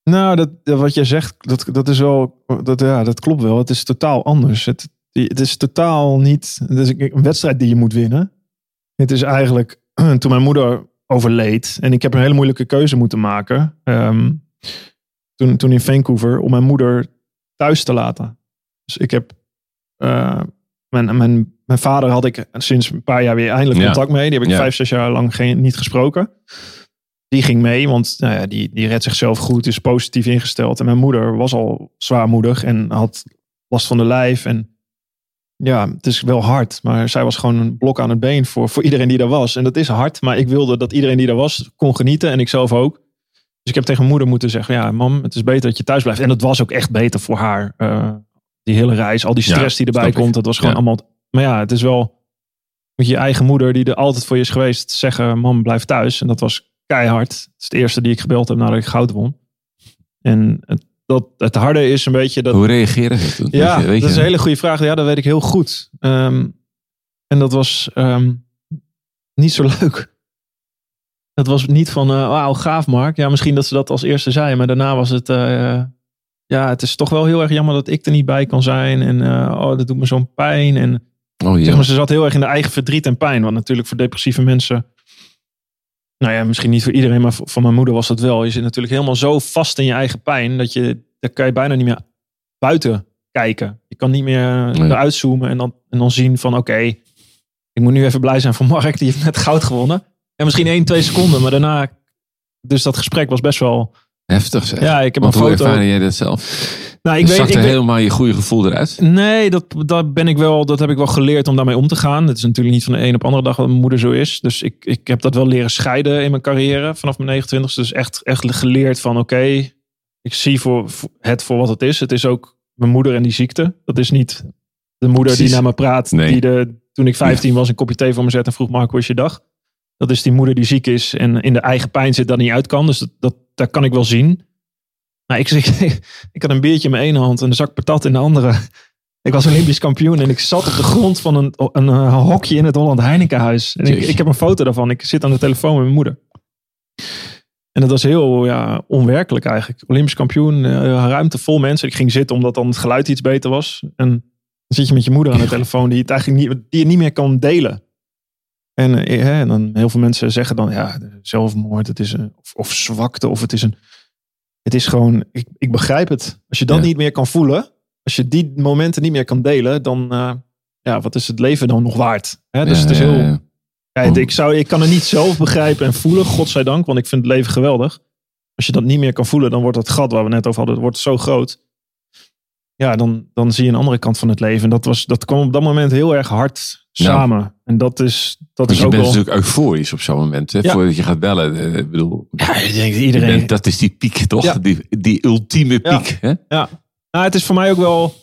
Nou, dat, wat jij zegt, dat, dat is wel, dat, ja, dat klopt wel. Het is totaal anders. Het, het is totaal niet, het is een wedstrijd die je moet winnen. Het is eigenlijk, toen mijn moeder overleed en ik heb een hele moeilijke keuze moeten maken. ehm, toen, toen in Vancouver, om mijn moeder thuis te laten. Dus ik heb, eh, mijn, mijn, mijn vader had ik sinds een paar jaar weer eindelijk Ja. contact mee. Die heb ik Ja. vijf, zes jaar lang geen, niet gesproken. Die ging mee, want nou ja, die, die redt zichzelf goed, is positief ingesteld. En mijn moeder was al zwaarmoedig en had last van de lijf. En ja, het is wel hard, maar zij was gewoon een blok aan het been voor, voor iedereen die daar was. En dat is hard, maar ik wilde dat iedereen die daar was kon genieten en ik zelf ook. Dus ik heb tegen moeder moeten zeggen, ja mam, het is beter dat je thuis blijft. En dat was ook echt beter voor haar. eh, die hele reis, al die stress Ja, die erbij ik. komt, dat was gewoon Ja. allemaal... Maar ja, het is wel met je eigen moeder, die er altijd voor je is geweest, zeggen, mam, blijf thuis. En dat was keihard. Het is de eerste die ik gebeld heb nadat ik goud won. En het, dat, het harde is een beetje dat... Hoe reageren ze toen? Ja, Weet je- weet dat is je? een hele goede vraag. Ja, dat weet ik heel goed. Ehm, en dat was ehm, niet zo leuk. Dat was niet van, eh wauw, gaaf Mark. Ja, misschien dat ze dat als eerste zei. Maar daarna was het, eh, ja, het is toch wel heel erg jammer dat ik er niet bij kan zijn. En eh, oh, dat doet me zo'n pijn. En Oh, Zeg ja. maar, ze zat heel erg in de eigen verdriet en pijn. Wat natuurlijk voor depressieve mensen. Nou ja, misschien niet voor iedereen, maar voor voor mijn moeder was dat wel. Je zit natuurlijk helemaal zo vast in je eigen pijn. dat je. daar kan je bijna niet meer buiten kijken. Je kan niet meer Nee. eruit zoomen en dan, en dan zien van: oké, ik moet nu even blij zijn voor Mark, die heeft net goud gewonnen. En misschien één, twee seconden, maar daarna. Dus dat gesprek was best wel. Heftig zeg. Ja, ik heb Want een hoe foto. ervaar jij dat zelf? Nou, Ik zag weet, ik er weet, helemaal je goede gevoel eruit. Nee, dat, dat ben ik wel. Dat heb ik wel geleerd om daarmee om te gaan. Het is natuurlijk niet van de een op de andere dag wat mijn moeder zo is. Dus ik, ik heb dat wel leren scheiden in mijn carrière vanaf mijn 29 Dus echt, echt geleerd van oké, ik zie voor, het voor wat het is. Het is ook mijn moeder en die ziekte. Dat is niet de moeder Precies. die naar me praat. Nee. Die de, toen ik 15 was een kopje thee voor me zet en vroeg Mark, hoe is je dag? Dat is die moeder die ziek is en in de eigen pijn zit dat niet uit kan. Dus dat, dat, dat kan ik wel zien. Maar ik, ik, ik had een biertje in mijn ene hand en een zak patat in de andere. Ik was Olympisch kampioen en ik zat op de grond van een, een, eh, hokje in het Holland Heinekenhuis. En ik, ik heb een foto daarvan. Ik zit aan de telefoon met mijn moeder. En dat was heel ja, onwerkelijk eigenlijk. Olympisch kampioen, eh, ruimte vol mensen. Ik ging zitten omdat dan het geluid iets beter was. En dan zit je met je moeder aan de telefoon die, het eigenlijk niet, die je niet meer kan delen. En, eh, hè, en dan heel veel mensen zeggen dan ja, zelfmoord, het is een, of, of zwakte, of het is een. Het is gewoon, ik, ik begrijp het. Als je dat Ja. niet meer kan voelen, als je die momenten niet meer kan delen, dan eh, ja, wat is het leven dan nog waard? Hè? Dus Ja, het is heel. ja. Ik, zou, ik kan het niet zelf begrijpen en voelen, godzijdank, want ik vind het leven geweldig. Als je dat niet meer kan voelen, dan wordt dat gat waar we net over hadden, wordt zo groot. Ja, dan, dan zie je een andere kant van het leven. En dat, was, dat kwam op dat moment heel erg hard samen. En dat is, dat Want is je ook bent wel... natuurlijk euforisch op zo'n moment. Hè, Ja. Voordat je gaat bellen. Eh, Ik bedoel, Ja, ik denk iedereen... bent- dat is die piek toch? Ja. Die, die ultieme piek. Hè? Ja, nou, het is voor mij ook wel.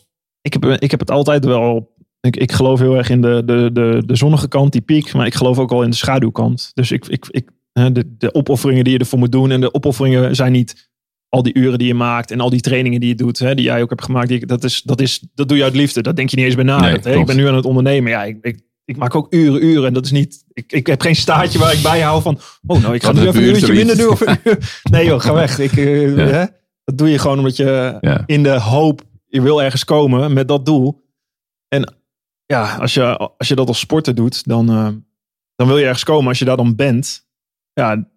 Ik heb, ik heb het altijd wel. Ik, ik geloof heel erg in de, de, de, de zonnige kant, die piek. Maar ik geloof ook al in de schaduwkant. Dus ik, ik, ik, de, de opofferingen die je ervoor moet doen. En de opofferingen zijn niet al die uren die je maakt. En al die trainingen die je doet. Hè, die jij ook hebt gemaakt. Die, dat, is, dat, is, dat doe je uit liefde. Dat denk je niet eens bij na. Nee, Dat, hè, ik ben nu aan het ondernemen. Ja, ik, ik, ik maak ook uren, uren. En dat is niet. Ik, ik heb geen staartje waar ik bijhoud van. Oh, nou, ik ga nu even een uur uurtje minder doen. Of een uur. Nee, joh, ga weg. Ik, eh, Ja. hè, dat doe je gewoon omdat je Ja. in de hoop, je wil ergens komen met dat doel. En ja, als je, als je dat als sporter doet, dan, eh, dan wil je ergens komen. Als je daar dan bent, ja,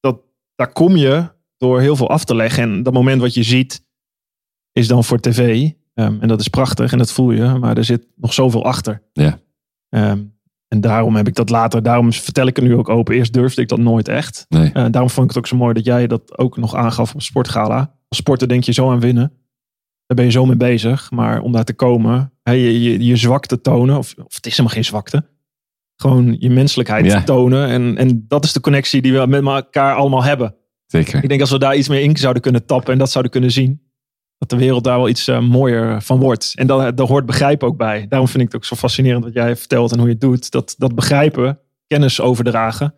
dat, daar kom je door heel veel af te leggen. En dat moment wat je ziet, is dan voor tv. Ehm, en dat is prachtig en dat voel je, maar er zit nog zoveel achter. Ja. Ehm, en daarom heb ik dat later, daarom vertel ik het nu ook open. Eerst durfde ik dat nooit echt. Nee. Eh, daarom vond ik het ook zo mooi dat jij dat ook nog aangaf op Sportgala. Als sporter denk je zo aan winnen. Daar ben je zo mee bezig. Maar om daar te komen, je, je, je zwakte tonen. Of, of het is helemaal geen zwakte. Gewoon je menselijkheid Ja. tonen. En, en dat is de connectie die we met elkaar allemaal hebben. Zeker. Ik denk als we daar iets meer in zouden kunnen tappen en dat zouden kunnen zien. Dat de wereld daar wel iets eh, mooier van wordt. En daar, daar hoort begrijpen ook bij. Daarom vind ik het ook zo fascinerend wat jij vertelt en hoe je het doet. Dat, dat begrijpen, kennis overdragen.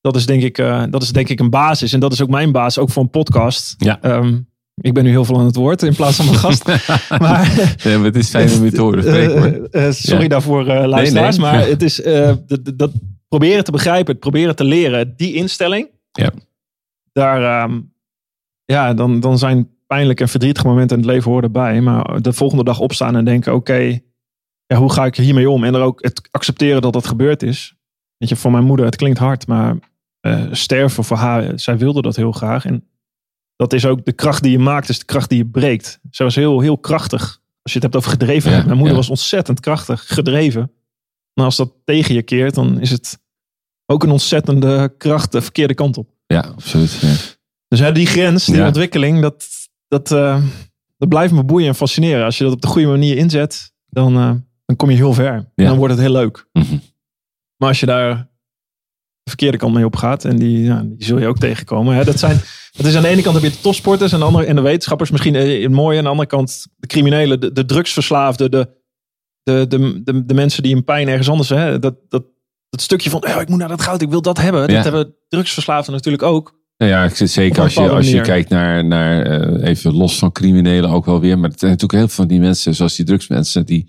Dat is, denk ik, eh, dat is denk ik een basis. En dat is ook mijn basis, ook voor een podcast. Ja. Ehm, ik ben nu heel veel aan het woord in plaats van mijn gast. maar, Ja, maar het is fijn om je te horen eh, sorry Ja. daarvoor, luisteraars. nee. Maar het is dat, dat proberen te begrijpen, het proberen te leren, die instelling. Ja. Daar, ehm, ja, dan, dan zijn pijnlijke en verdrietige momenten in het leven horen erbij. Maar de volgende dag opstaan en denken, oké, ja, hoe ga ik hiermee om? En er ook het accepteren dat dat gebeurd is. Weet je, voor mijn moeder, het klinkt hard, maar eh, sterven voor haar, zij wilde dat heel graag. En dat is ook de kracht die je maakt, is de kracht die je breekt. Zij was heel, heel krachtig. Als je het hebt over gedrevenheid. Ja, Mijn moeder ja. was ontzettend krachtig, gedreven. Maar als dat tegen je keert, dan is het ook een ontzettende kracht de verkeerde kant op. Ja, absoluut. Ja. Dus hè, die grens, die Ja. ontwikkeling, dat, dat, eh, dat blijft me boeien en fascineren. Als je dat op de goede manier inzet, dan, eh, dan kom je heel ver. En dan wordt het heel leuk. Mhm. Maar als je daar de verkeerde kant mee op gaat, en die, ja, die zul je ook tegenkomen. Hè? Dat, zijn, dat is aan de ene kant heb je de topsporters en, de andere, en de wetenschappers misschien eh, het mooie. Aan de andere kant de criminelen, de, de drugsverslaafden, de, de, de, de, de mensen die in pijn ergens anders. Hè? Dat, dat, dat stukje van, oh, ik moet naar dat goud, ik wil dat hebben. Ja. Dat hebben drugsverslaafden natuurlijk ook. Nou ja, ik zit Op zeker als je, als je kijkt naar, naar eh, even los van criminelen ook wel weer. Maar het zijn natuurlijk heel veel van die mensen, zoals die drugsmensen, die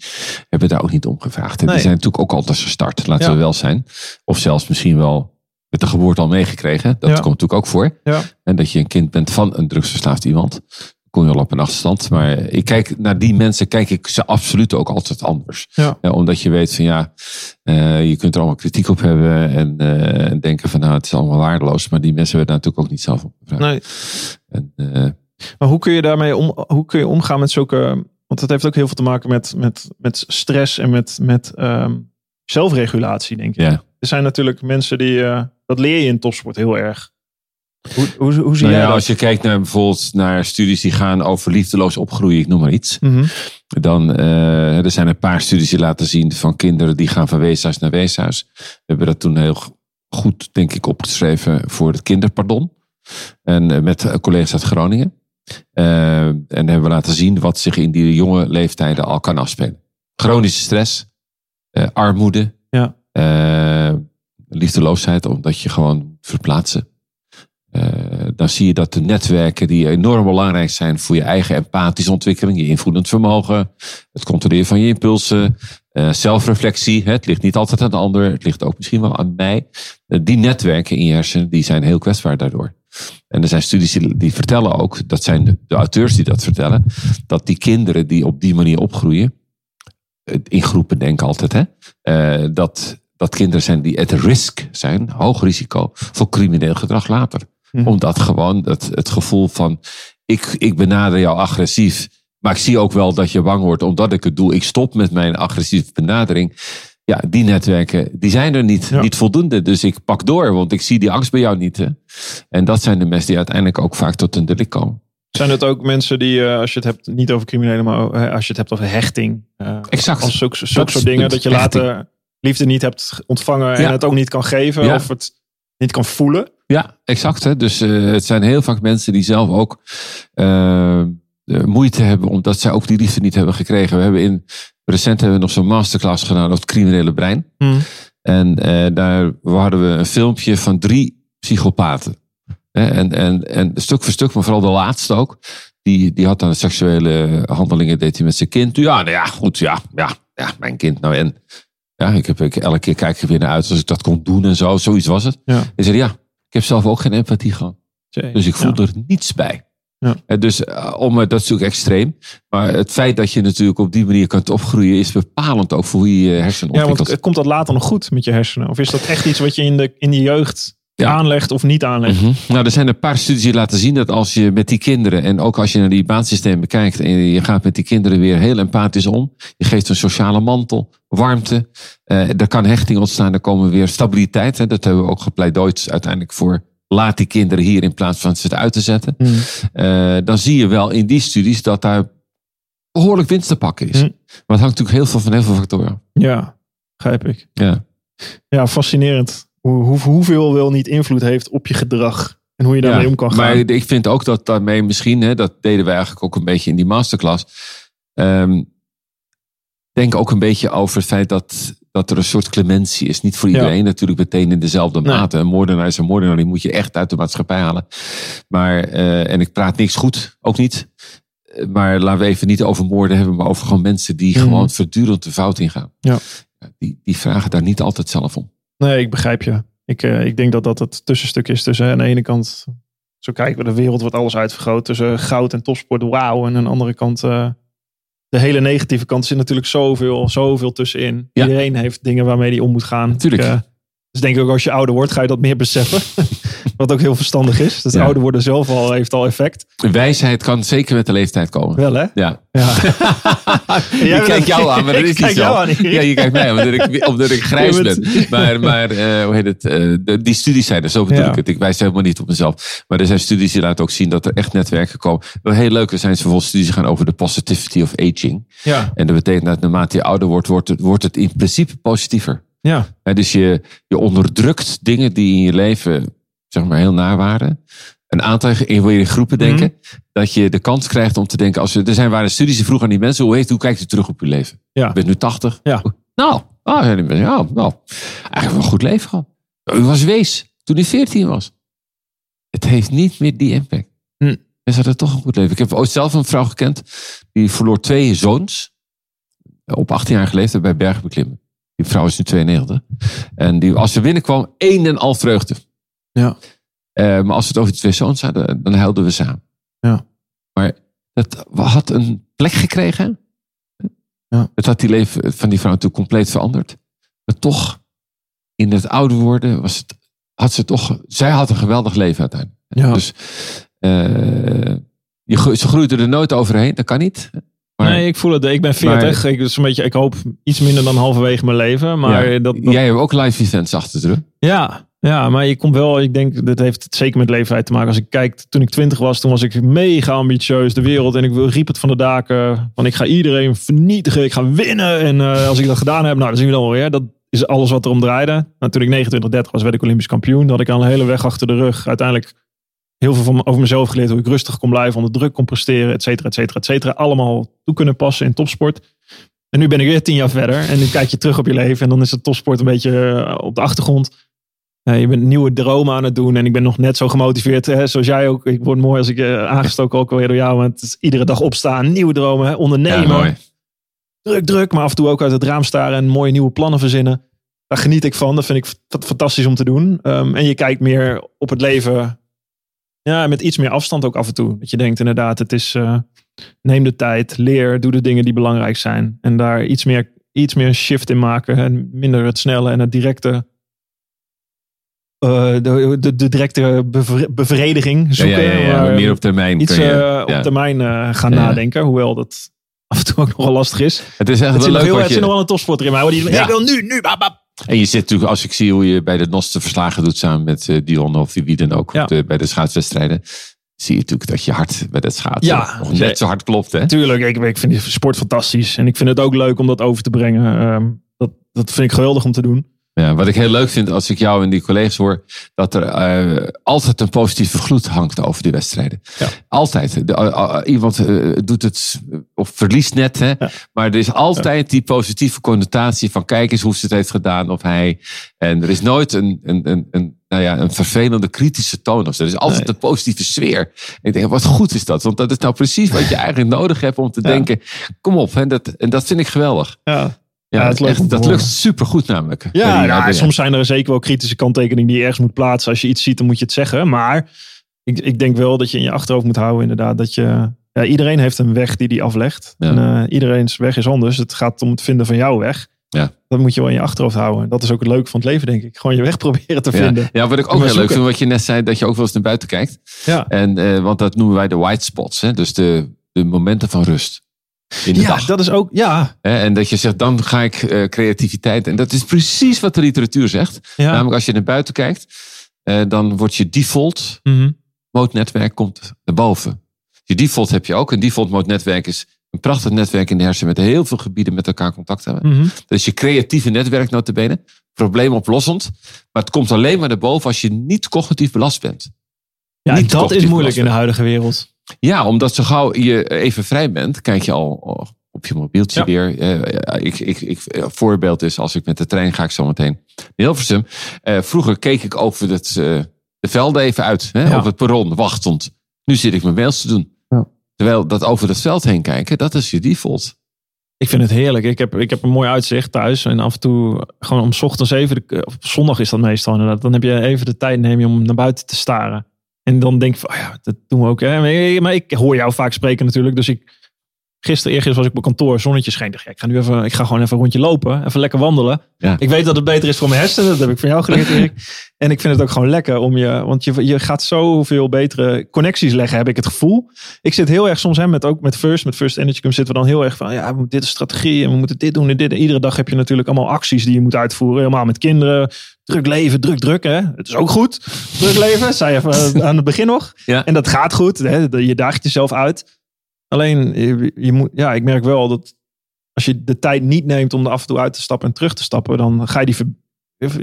hebben daar ook niet om gevraagd. En Nee. Die zijn natuurlijk ook altijd gestart, laten Ja. we wel zijn. Of zelfs misschien wel met de geboorte al meegekregen. Dat Ja. komt natuurlijk ook voor. Ja. En dat je een kind bent van een drugsverslaafd iemand. Kom je al op een achterstand. Maar ik kijk naar die mensen, kijk ik ze absoluut ook altijd anders. Ja. omdat je weet van ja, eh, je kunt er allemaal kritiek op hebben. En, eh, en denken van nou, het is allemaal waardeloos. Maar die mensen hebben daar natuurlijk ook niet zelf op. Nee. En, eh, Maar hoe kun je daarmee om, hoe kun je omgaan met zulke. Want het heeft ook heel veel te maken met, met, met stress en met, met ehm, zelfregulatie, denk ik. ja. Er zijn natuurlijk mensen die. dat leer je in topsport heel erg. Hoe, hoe, hoe zie Nou jij ja, dat? als je kijkt naar bijvoorbeeld naar studies die gaan over liefdeloos opgroeien, ik noem maar iets. Mhm. Dan eh, er zijn een paar studies die laten zien van kinderen die gaan van weeshuis naar weeshuis. We hebben dat toen heel goed, denk ik, opgeschreven voor het kinderpardon. En eh, met eh, collega's uit Groningen. Uh, en hebben we laten zien wat zich in die jonge leeftijden al kan afspelen. Chronische stress, uh, armoede, ja. uh, liefdeloosheid, omdat je gewoon verplaatsen. Dan zie je dat de netwerken die enorm belangrijk zijn voor je eigen empathische ontwikkeling, je invloedend vermogen, het controleren van je impulsen, zelfreflectie. Hè, het ligt niet altijd aan de ander, het ligt ook misschien wel aan mij. die netwerken in je hersenen die zijn heel kwetsbaar daardoor. En er zijn studies die, vertellen ook, dat zijn de, auteurs die dat vertellen, dat die kinderen die op die manier opgroeien, in groepen denken altijd, hè, dat, dat kinderen zijn die at risk zijn, hoog risico voor crimineel gedrag later. Mhm. Omdat gewoon het, het gevoel van, ik, ik benader jou agressief, maar ik zie ook wel dat je bang wordt omdat ik het doe. Ik stop met mijn agressieve benadering ja, die netwerken, die zijn er niet, niet voldoende. Dus ik pak door, want ik zie die angst bij jou niet. Hè? En dat zijn de mensen die uiteindelijk ook vaak tot een delict komen. Zijn het ook mensen die, uh, als je het hebt, niet over criminelen, maar uh, als je het hebt over hechting. Uh, exact. Als zulke, zulke soort dingen, dat je later liefde niet hebt ontvangen en het ook niet kan geven ja. of het niet kan voelen. Ja, exact. Hè? Dus het zijn heel vaak mensen die zelf ook moeite hebben omdat zij ook die liefde niet hebben gekregen. We hebben in Recent hebben we nog zo'n masterclass gedaan over het criminele brein. Hmm. En uh, daar hadden we een filmpje van drie psychopaten. En, en, en stuk voor stuk, maar vooral de laatste ook. Die, die had dan seksuele handelingen, deed hij met zijn kind. Ja, nou ja, goed, ja, ja, ja, mijn kind. Nou en ja, ik heb ik, elke keer kijk ik weer naar uit als ik dat kon doen en zo. Zoiets was het. Ja. En zei ja, ik heb zelf ook geen empathie gehad. Dus ik voel ja. er niets bij. Ja. Dus om, dat is natuurlijk extreem. Maar het feit dat je natuurlijk op die manier kunt opgroeien is bepalend ook voor hoe je je hersenen Ja, ontwikkelt. want komt dat later nog goed met je hersenen? Of is dat echt iets wat je in de, in de jeugd Ja. aanlegt of niet aanlegt? Mhm. Nou, er zijn een paar studies die laten zien dat als je met die kinderen, en ook als je naar die baansysteem bekijkt, en je gaat met die kinderen weer heel empathisch om, je geeft een sociale mantel, warmte, eh, er kan hechting ontstaan, er komen weer stabiliteit. Hè, dat hebben we ook gepleidooid uiteindelijk voor. Laat die kinderen hier in plaats van ze uit te zetten. Hmm. Eh, dan zie je wel in die studies dat daar behoorlijk winst te pakken is. Mhm. Maar het hangt natuurlijk heel veel van heel veel factoren. Ja, begrijp ik. Ja. Ja, fascinerend. Hoe, hoe, hoeveel wel niet invloed heeft op je gedrag. En hoe je daarmee Ja, om kan gaan. Maar ik vind ook dat daarmee misschien, hè, dat deden we eigenlijk ook een beetje in die masterclass. ehm, denk ook een beetje over het feit dat, dat er een soort clementie is. Niet voor Ja. iedereen natuurlijk meteen in dezelfde Nee. mate. Een moordenaar is een moordenaar, die moet je echt uit de maatschappij halen. Maar, eh, en ik praat niks goed, ook niet. Eh, Maar laten we even niet over moorden hebben, maar over gewoon mensen die Mhm. gewoon voortdurend de fout ingaan. Ja. Die, die vragen daar niet altijd zelf om. Nee, ik begrijp je. Ik, eh, ik denk dat dat het tussenstuk is tussen aan de ene kant, zo kijken we, de wereld wordt alles uitvergroot. Tussen goud en topsport, wauw. En aan de andere kant, eh, de hele negatieve kant zit natuurlijk zoveel, zoveel tussenin. Ja. Iedereen heeft dingen waarmee hij om moet gaan. Tuurlijk. Ik, eh, dus denk ik ook als je ouder wordt, ga je dat meer beseffen. Wat ook heel verstandig is. Ja. ouder worden zelf al heeft al effect. Wijsheid kan zeker met de leeftijd komen. Wel hè? Ja. Ja. Je kijkt jou aan, maar dat Ik is kijk niet zo. jou aan, Erik. Ja, je kijkt mij aan, omdat ik, omdat ik grijs ben. Maar, maar eh, hoe heet het? eh, die studies zijn er, zo bedoel Ja. ik het. Ik wijs helemaal niet op mezelf. Maar er zijn studies die laten ook zien dat er echt netwerken komen. Wel heel leuk, er zijn bijvoorbeeld studies die gaan over de positivity of aging. Ja. En dat betekent dat naarmate je ouder wordt, wordt het, wordt het in principe positiever. Ja. Dus je, je onderdrukt dingen die in je leven zeg maar heel naar waren. Een aantal in je groepen denken. Dat je de kans krijgt om te denken. Als er, er zijn waren studies die vroegen aan die mensen. Hoe, heeft, hoe kijkt u terug op uw leven? Ja. Je bent nu 80. Ja. Nou, ah, ja, nou, eigenlijk wel een goed leven gehad. U was wees toen u 14 was. Het heeft niet meer die impact. Hm. Mensen hadden toch een goed leven. Ik heb ooit zelf een vrouw gekend. Die verloor twee zoons. Op 18 jaar leeftijd bij bergbeklimmen. Die vrouw is nu 92. En die, als ze binnenkwam, één en al vreugde. Ja. Eh, maar als we het over de twee zoons hadden, dan huilden we samen. Ja. Maar dat had een plek gekregen. Ja. Het had die leven van die vrouw natuurlijk compleet veranderd. Maar toch, in het ouder worden, was het, had ze toch... Zij had een geweldig leven uiteindelijk. Ja. Dus eh, je, ze groeide er nooit overheen. Dat kan niet. Maar nee, ik voel het. Ik ben 40. ik, dus een beetje, ik hoop iets minder dan halverwege mijn leven. Maar ja, dat, dat, jij hebt ook live events achter de rug. Ja, ja, maar je komt wel, ik denk, dit heeft zeker met leeftijd te maken. Als ik kijk, toen ik twintig was, toen was ik mega ambitieus, de wereld. En ik riep het van de daken, van ik ga iedereen vernietigen, ik ga winnen. En eh, als ik dat gedaan heb, nou, dan zien we dan wel weer. Dat is alles wat erom draaide. Nou, toen ik 29, 30 was, werd ik Olympisch kampioen. Dat had ik al een hele weg achter de rug. Uiteindelijk heel veel van, over mezelf geleerd. Hoe ik rustig kon blijven, onder druk kon presteren, et cetera, et cetera, et cetera. Allemaal toe kunnen passen in topsport. En nu ben ik weer tien jaar verder. En nu kijk je terug op je leven. En dan is het topsport een beetje eh, op de achtergrond. Uh, je bent nieuwe dromen aan het doen. En ik ben nog net zo gemotiveerd. Hè, zoals jij ook. Ik word mooi als ik uh, aangestoken ook weer door jou. Want het is iedere dag opstaan. Nieuwe dromen. Hè, ondernemen. Ja, druk, druk. Maar af en toe ook uit het raam staren. En mooie nieuwe plannen verzinnen. Daar geniet ik van. Dat vind ik fantastisch om te doen. Um, en je kijkt meer op het leven. Ja, met iets meer afstand ook af en toe. Dat je denkt inderdaad, het is... Uh, neem de tijd, leer, doe de dingen die belangrijk zijn. En daar iets meer, iets meer een shift in maken. En minder het snelle en het directe uh, de, de, de, directe bevrediging zoeken. Ja, ja, meer op termijn. Iets je, uh, op termijn uh, gaan nadenken. Hoewel dat af en toe ook nogal lastig is. Het is echt het wel leuk heel, wat Het je... zit nog wel een topsporter in mij. Maar die, ik wil nu, nu, bap, bap. En je zit natuurlijk, als ik zie hoe je bij de Noste verslagen doet samen met uh, Dion of wie dan ook Ja. de, bij de schaatswedstrijden. Zie je natuurlijk dat je hart bij dat schaatsen Ja, nog net zo hard klopt. Hè? Tuurlijk, ik, ik vind die sport fantastisch. En ik vind het ook leuk om dat over te brengen. Um, dat, dat vind ik geweldig om te doen. Ja, wat ik heel leuk vind als ik jou en die collega's hoor, dat er uh, altijd een positieve gloed hangt over die wedstrijden. Ja. Altijd. De, uh, iemand doet het of verliest net, hè? Ja. maar er is altijd die positieve connotatie van kijk eens hoe ze het heeft gedaan of hij. En er is nooit een, een, een, een, nou ja, een vervelende kritische toon of zo. Er is altijd Nee. een positieve sfeer. En ik denk, wat goed is dat, want dat is nou precies wat je eigenlijk nodig hebt om te denken, kom op. Hè? Dat, en dat vind ik geweldig. Ja, Ja, Ja, het echt, om te dat lukt supergoed namelijk. Ja, ja, soms zijn er zeker wel kritische kanttekeningen die je ergens moet plaatsen. Als je iets ziet, dan moet je het zeggen. Maar ik, ik denk wel dat je in je achterhoofd moet houden inderdaad. Dat je, ja, iedereen heeft een weg die die aflegt. En eh, iedereen's weg is anders. Het gaat om het vinden van jouw weg. Ja. Dat moet je wel in je achterhoofd houden. Dat is ook het leuke van het leven, denk ik. Gewoon je weg proberen te vinden. Ja, ja, wat ik ook heel leuk vind, wat je net zei, dat je ook wel eens naar buiten kijkt. Ja, En, eh, want dat noemen wij de white spots, hè? dus de, de momenten van rust. In de ja dag. dat is ook... Ja? En dat je zegt, dan ga ik eh, creativiteit. En dat is precies wat de literatuur zegt. ja. Namelijk als je naar buiten kijkt, eh, dan wordt je default Mhm. mode netwerk komt naar boven. Je default heb je ook. Een default mode netwerk is een prachtig netwerk in de hersenen met heel veel gebieden met elkaar contact hebben. Mhm. Dat is je creatieve netwerk notabene. Probleemoplossend. Maar het komt alleen maar naar boven als je niet cognitief belast bent. Ja, Niet dat is moeilijk in de huidige wereld. Ja, omdat zo gauw je even vrij bent, kijk je al op je mobieltje Ja. weer. Eh, ik, ik, ik, een voorbeeld is, als ik met de trein ga ik zo meteen naar Hilversum. Eh, vroeger keek ik over het, eh, de velden even uit, hè, Ja. op het perron, wachtend. Nu zit ik mijn mails te doen. Ja. Terwijl dat over het veld heen kijken, dat is je default. Ik vind het heerlijk. Ik heb, ik heb een mooi uitzicht thuis. En af en toe, gewoon om 's ochtends even, de, op zondag is dat meestal inderdaad. Dan heb je even de tijd neem je om naar buiten te staren. En dan denk ik van, oh ja, dat doen we ook. Hè. Maar, ik- maar ik hoor jou vaak spreken natuurlijk. Dus ik, gisteren, eergisteren was ik op mijn kantoor, zonnetje dacht, ja, ik ga nu even, ik ga gewoon even een rondje lopen. Even lekker wandelen. Ja. Ik weet dat het beter is voor mijn hersenen. Dat heb ik van jou geleerd, Erik. En ik vind het ook gewoon lekker om je, want je, je gaat zoveel betere connecties leggen, heb ik het gevoel. Ik zit heel erg soms, hè, met, ook met First, met First Energy Cum zitten we dan heel erg van, ja, we moeten dit is strategie en we moeten dit doen en dit. En iedere dag heb je natuurlijk allemaal acties die je moet uitvoeren. Helemaal met kinderen, druk leven, druk druk. Hè. Het is ook goed, druk leven, zei je aan het begin nog. Ja. En dat gaat goed, hè. je daagt jezelf uit. Alleen, je, je moet, ja, ik merk wel dat als je de tijd niet neemt om er af en toe uit te stappen en terug te stappen, dan ga je die, ver-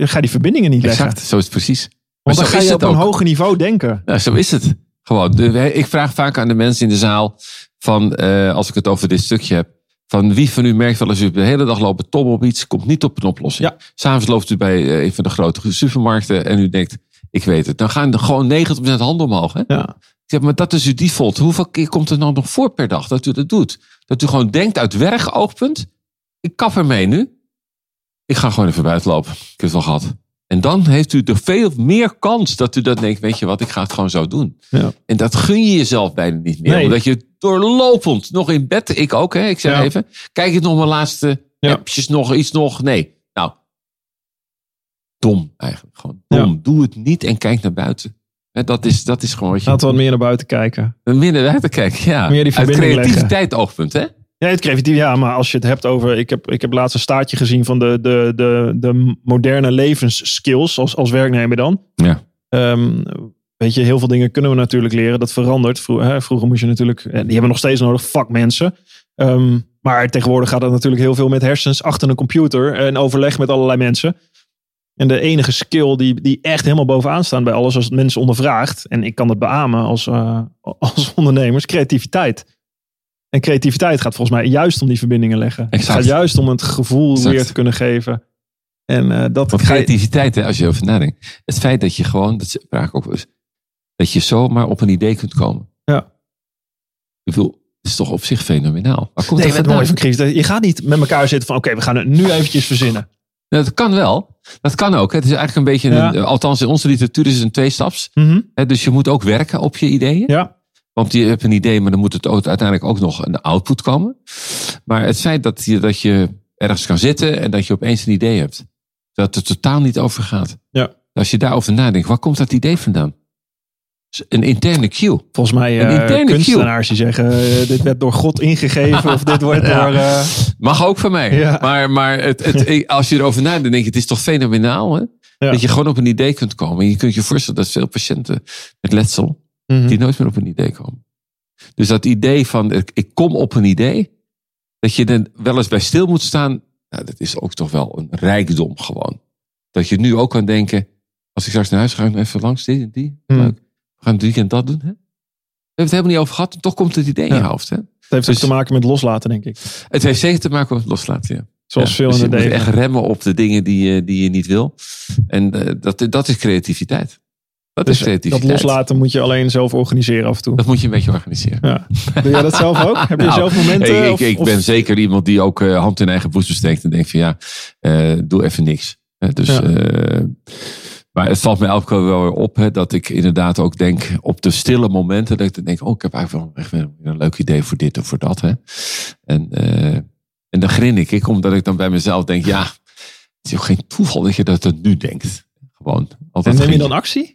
ga je die verbindingen niet leggen. Exact, zo is het precies. Maar Want dan ga je op een hoger niveau denken. Nou, zo is het. Gewoon. De- ik vraag vaak aan de mensen in de zaal, van, eh, als ik het over dit stukje heb, van wie van u merkt wel als u de hele dag loopt top op iets, komt niet op een oplossing. Ja. S'avonds loopt u bij eh, een van de grote supermarkten en u denkt, ik weet het. Dan gaan er gewoon 90% handen omhoog. Hè? Ja. Ik zeg, maar dat is uw default. Hoeveel keer komt er nou nog voor per dag dat u dat doet? Dat u gewoon denkt uit werkoogpunt, ik kap ermee nu. Ik ga gewoon even buiten lopen. Ik heb het wel gehad. En dan heeft u er veel meer kans dat u dat denkt, weet je wat, ik ga het gewoon zo doen. Ja. En dat gun je jezelf bijna niet meer. Nee. Omdat je doorlopend, nog in bed, ik ook, hè, ik zeg Ja. even, kijk ik nog mijn laatste Ja. appjes nog, iets nog. Nee, nou, dom eigenlijk. Gewoon dom. Doe het niet en kijk naar buiten. Hè, Dat is, dat is gewoon wat je... Laten we wat meer naar buiten kijken. Meer naar buiten kijken, ja. Meer die Uit creativiteit oogpunt, hè? Ja, het creatief, ja, maar als je het hebt over. Ik heb, ik heb laatst een staartje gezien van de, de, de, de moderne levensskills als, als werknemer dan. Ja. Ehm, weet je, heel veel dingen kunnen we natuurlijk leren. Dat verandert. Vroeger, hè, vroeger moest je natuurlijk. en Die hebben we nog steeds nodig, vakmensen. Ehm, maar tegenwoordig gaat het natuurlijk heel veel met hersens achter een computer en overleg met allerlei mensen. En de enige skill die, die echt helemaal bovenaan staan bij alles als het mensen ondervraagt. En ik kan het beamen als, uh, als ondernemers. Creativiteit. En creativiteit gaat volgens mij juist om die verbindingen leggen. Exact. Het gaat juist om het gevoel Exact. weer te kunnen geven. En uh, dat Want creativiteit, hè, als je over nadenkt. Het feit dat je gewoon, dat ook dat je zomaar op een idee kunt komen. Ja. Ik bedoel, het is toch op zich fenomenaal. Waar komt Nee, dat het mooie van Chris, je gaat niet met elkaar zitten van oké, we gaan het nu eventjes verzinnen. Nou, dat kan wel. Dat kan ook. Het is eigenlijk een beetje, Ja. een, althans in onze literatuur is het een tweestaps. Hè, Dus je moet ook werken op je ideeën. Ja, Want je hebt een idee, maar dan moet het uiteindelijk ook nog een output komen. Maar het feit dat je, dat je ergens kan zitten en dat je opeens een idee hebt. Dat het totaal niet over gaat. Ja. Als je daarover nadenkt, waar komt dat idee vandaan? Een interne cue. volgens mij Een eh interne kunstenaars die zeggen eh, dit werd door God ingegeven of dit wordt Ja. door... eh, Mag ook van mij. Ja. Maar, maar het, het, als je erover nadenkt, denk je, het is toch fenomenaal. Hè? Ja. Dat je gewoon op een idee kunt komen. En je kunt je voorstellen dat veel patiënten met letsel, mhm. die nooit meer op een idee komen. Dus dat idee van, ik, kom op een idee, dat je er wel eens bij stil moet staan, nou, dat is ook toch wel een rijkdom gewoon. Dat je nu ook kan denken, als ik straks naar huis ga, ga even langs die en die. Leuk. We gaan het weekend dat doen. Hè? We hebben het helemaal niet over gehad, en toch komt het idee in je hoofd. Hè? Het heeft Dus- ook te maken met loslaten, denk ik. Het heeft zeker te maken met loslaten. Ja. Zoals Ja, veel dus in je de moet leven. echt remmen op de dingen die je, die je niet wil. En eh, dat, dat is creativiteit. Dat Dus is creativiteit. dat loslaten moet je alleen zelf organiseren af en toe. Dat moet je een beetje organiseren. Ja. Doe jij dat zelf ook? Heb je Nou, zelf momenten? ik, of- ik, ik of- ben zeker iemand die ook eh, hand in eigen boezem steekt en denkt van ja, eh, doe even niks. Hè, dus, Ja. eh, maar het valt me elke keer wel weer op hè, dat ik inderdaad ook denk op de stille momenten dat ik denk, oh ik heb eigenlijk wel echt een leuk idee voor dit of voor dat. Hè. En, eh, en dan grin ik, omdat ik dan bij mezelf denk, ja, het is ook geen toeval dat je dat er nu denkt. Gewoon. En neem je dan actie?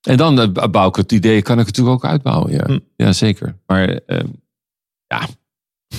en dan eh, bouw ik het idee, kan ik het natuurlijk ook uitbouwen. Ja, Hm. ja zeker. Maar ehm, ja.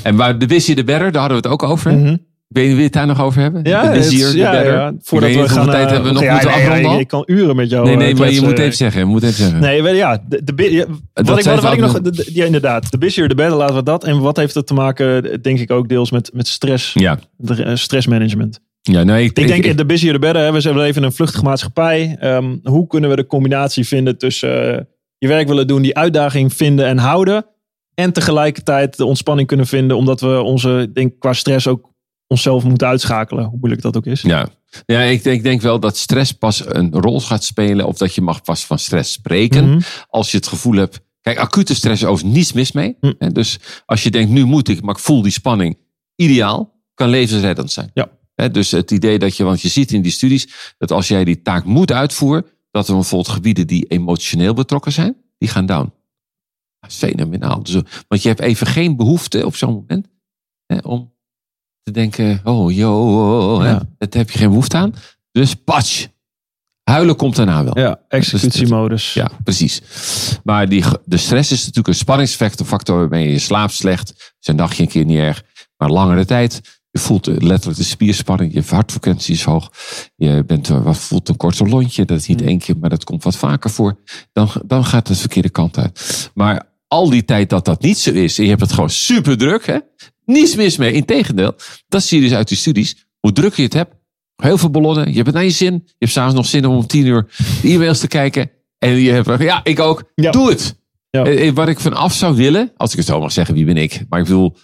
En waar de Wizzy de Better, daar hadden we het ook over. Mhm. Ik weet niet, het daar nog over hebben? Ja, de Wizzier, de ja, Better. ja. Voordat we gaan... tijd eh, hebben we nog ja, moeten nee, afronden al? Ik kan uren met jou Nee, nee, eh, maar je moet even zeggen. Moet even zeggen. Nee, ja, de, ja, wat ik, wat, wat ik nog, de- ja, inderdaad, de busier, de better, laten we dat. En wat heeft het te maken, denk ik ook deels met, met stress, Ja, de, stressmanagement. Ja nee, ik, Ik denk, ik- de busier, de better, hè, we zijn- in een vluchtige maatschappij. Ehm, hoe kunnen we de combinatie vinden tussen eh, je werk willen doen, die uitdaging vinden en houden. En tegelijkertijd de ontspanning kunnen vinden, omdat we onze, denk qua stress ook onszelf moeten uitschakelen. Hoe moeilijk dat ook is. Ja, ja ik, denk, ik denk wel dat stress pas een rol gaat spelen. Of dat je mag pas van stress spreken. Mhm. Als je het gevoel hebt. Kijk, acute stress is over niets mis mee. Hè, Dus als je denkt, nu moet ik, maar ik voel die spanning. Ideaal, kan levensreddend zijn. Ja. Dus het idee dat je, want je ziet in die studies. Dat als jij die taak moet uitvoeren. Dat er bijvoorbeeld gebieden die emotioneel betrokken zijn. Die gaan down. Dat fenomenaal. Dus, want je hebt even geen behoefte op zo'n moment. Om te denken, oh yo, hè, Ja. daar heb je geen behoefte aan. Dus patch. Huilen komt daarna wel. Ja, executiemodus. Ja, precies. Maar die, de stress is natuurlijk een spanningsfactor factor waarmee je slaapt slecht. Zijn dagje een keer niet erg, maar langere tijd. Je voelt eh, letterlijk de spierspanning, je hartfrequentie is hoog. Je bent, eh, wat voelt een korte lontje, dat is niet één keer, maar dat komt wat vaker voor. Dan, dan gaat het de verkeerde kant uit. Maar al die tijd dat dat niet zo is, en je hebt het gewoon super druk, hè? niets mis mee. Integendeel, dat zie je dus uit die studies. Hoe druk je het hebt, heel veel ballonnen, je hebt het naar je zin. Je hebt s'avonds nog zin om om tien uur de e-mails te kijken. En je hebt, ja, ik ook. Ja. Doe het. Ja. Eh, Wat ik van af zou willen, als ik het zo mag zeggen, wie ben ik? Maar ik bedoel,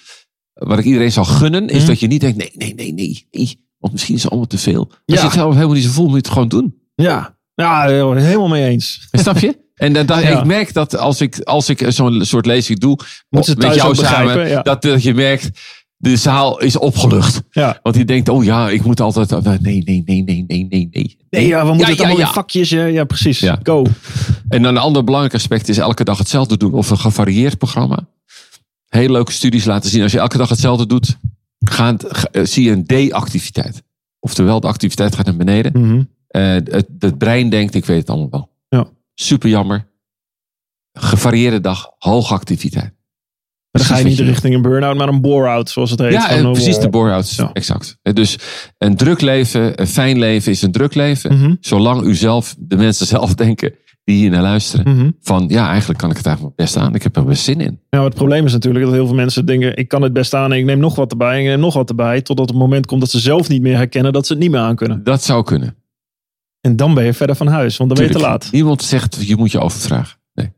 wat ik iedereen zou gunnen, is Mhm. dat je niet denkt, nee, nee, nee, nee, nee. Want misschien is het allemaal te veel. Als Ja. je het zelf helemaal niet zo voelt, moet je het gewoon doen. Ja, ja helemaal mee eens. Snap je? En dat, dat- Ja. ik merk dat als ik, als ik zo'n soort lezing doe, met jou samen, ja. dat, dat je merkt, de zaal is opgelucht. Ja. Want die denkt, oh ja, ik moet altijd, oh, nee, nee, nee, nee, nee, nee, nee. Nee, ja, we moeten het allemaal in vakjes. Ja, ja precies. Go. En dan een ander belangrijk aspect is elke dag hetzelfde doen of een gevarieerd programma. Hele leuke studies laten zien. Als je elke dag hetzelfde doet, gaat, ga- eh, zie je een D-activiteit. Oftewel, de activiteit gaat naar beneden. Mhm. Eh, het, het brein denkt, ik weet het allemaal wel. Ja. Super jammer. Gevarieerde dag, hoge activiteit. Maar dan ga je niet richting een burn-out, maar een bore-out, zoals het heet. Ja, een precies de bore-outs. Ja. Exact. Eh, Dus een druk leven, een fijn leven is een druk leven. Mhm. Zolang u zelf, de mensen zelf denken die hier naar luisteren. Mhm. Van ja, eigenlijk kan ik het eigenlijk best aan. Ik heb er best zin in. Ja, het probleem is natuurlijk dat heel veel mensen denken: ik kan het best aan en ik neem nog wat erbij en ik neem nog wat erbij. Totdat het moment komt dat ze zelf niet meer herkennen dat ze het niet meer aan kunnen. Dat zou kunnen. En dan ben je verder van huis, want dan ben je te laat. Niemand zegt, je moet je overvragen. Nee.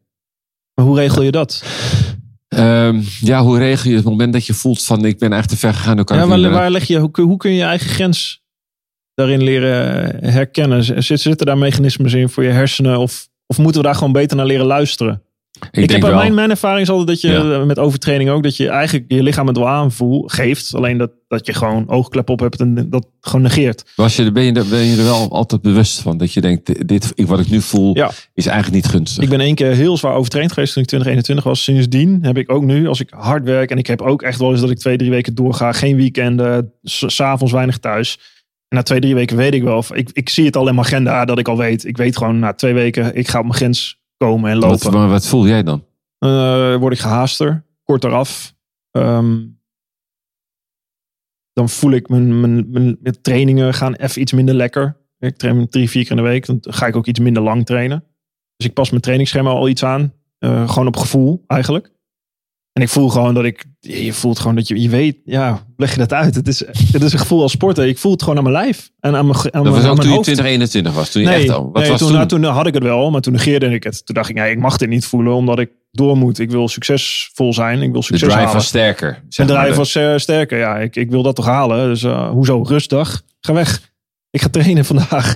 Maar hoe regel je dat? Ehm, ja, hoe regel je het moment dat je voelt van ik ben eigenlijk te ver gegaan? Kan Ja, ik waar, leg je, hoe, kun- hoe kun je je eigen grens daarin leren herkennen? Zit- Zitten daar mechanismes in voor je hersenen? Of, of moeten we daar gewoon beter naar leren luisteren? ik heb wel, mijn, mijn ervaring is altijd dat je Ja. met overtraining ook, dat je eigenlijk je lichaam het wel aanvoel geeft. Alleen dat, dat je gewoon oogklep op hebt en dat gewoon negeert. was je, ben, je, er- ben je er wel altijd bewust van dat je denkt, dit, wat ik nu voel Ja. is eigenlijk niet gunstig. Ik ben één keer heel zwaar overtraind geweest toen ik 2021 was. Sindsdien heb ik ook nu, als ik hard werk en ik heb ook echt wel eens dat ik twee, drie weken doorga. Geen weekenden, s- s'avonds weinig thuis. En na twee, drie weken weet ik wel. of- Ik, ik zie het al in mijn agenda dat ik al weet. Ik weet gewoon na twee weken, ik ga op mijn grens komen en lopen. wat, wat voel jij dan? Eh, word ik gehaaster, korter af. Ehm, dan voel ik mijn, mijn, mijn, mijn trainingen gaan even iets minder lekker. Ik train drie, vier keer in de week. Dan ga ik ook iets minder lang trainen. Dus ik pas mijn trainingsschema al iets aan. Eh, gewoon op gevoel eigenlijk. En ik voel gewoon dat ik... Je voelt gewoon dat je... Je weet, ja, leg je dat uit? Het is, het is een gevoel als sporter. Ik voel het gewoon aan mijn lijf. En aan mijn, aan Dat mijn, was ook toen je hoofd. 2021 was. Toen je Nee, echt, al- wat nee, was toen, toen? nou, toen had ik het wel, maar toen negeerde ik het. Toen dacht ik, nee, ik mag dit niet voelen, omdat ik door moet. Ik wil succesvol zijn, ik wil de succes drive halen. was sterker. De drive De- was eh, sterker, ja. Ik, ik wil dat toch halen. Dus eh, hoezo? Rustig. Ga weg. Ik ga trainen vandaag.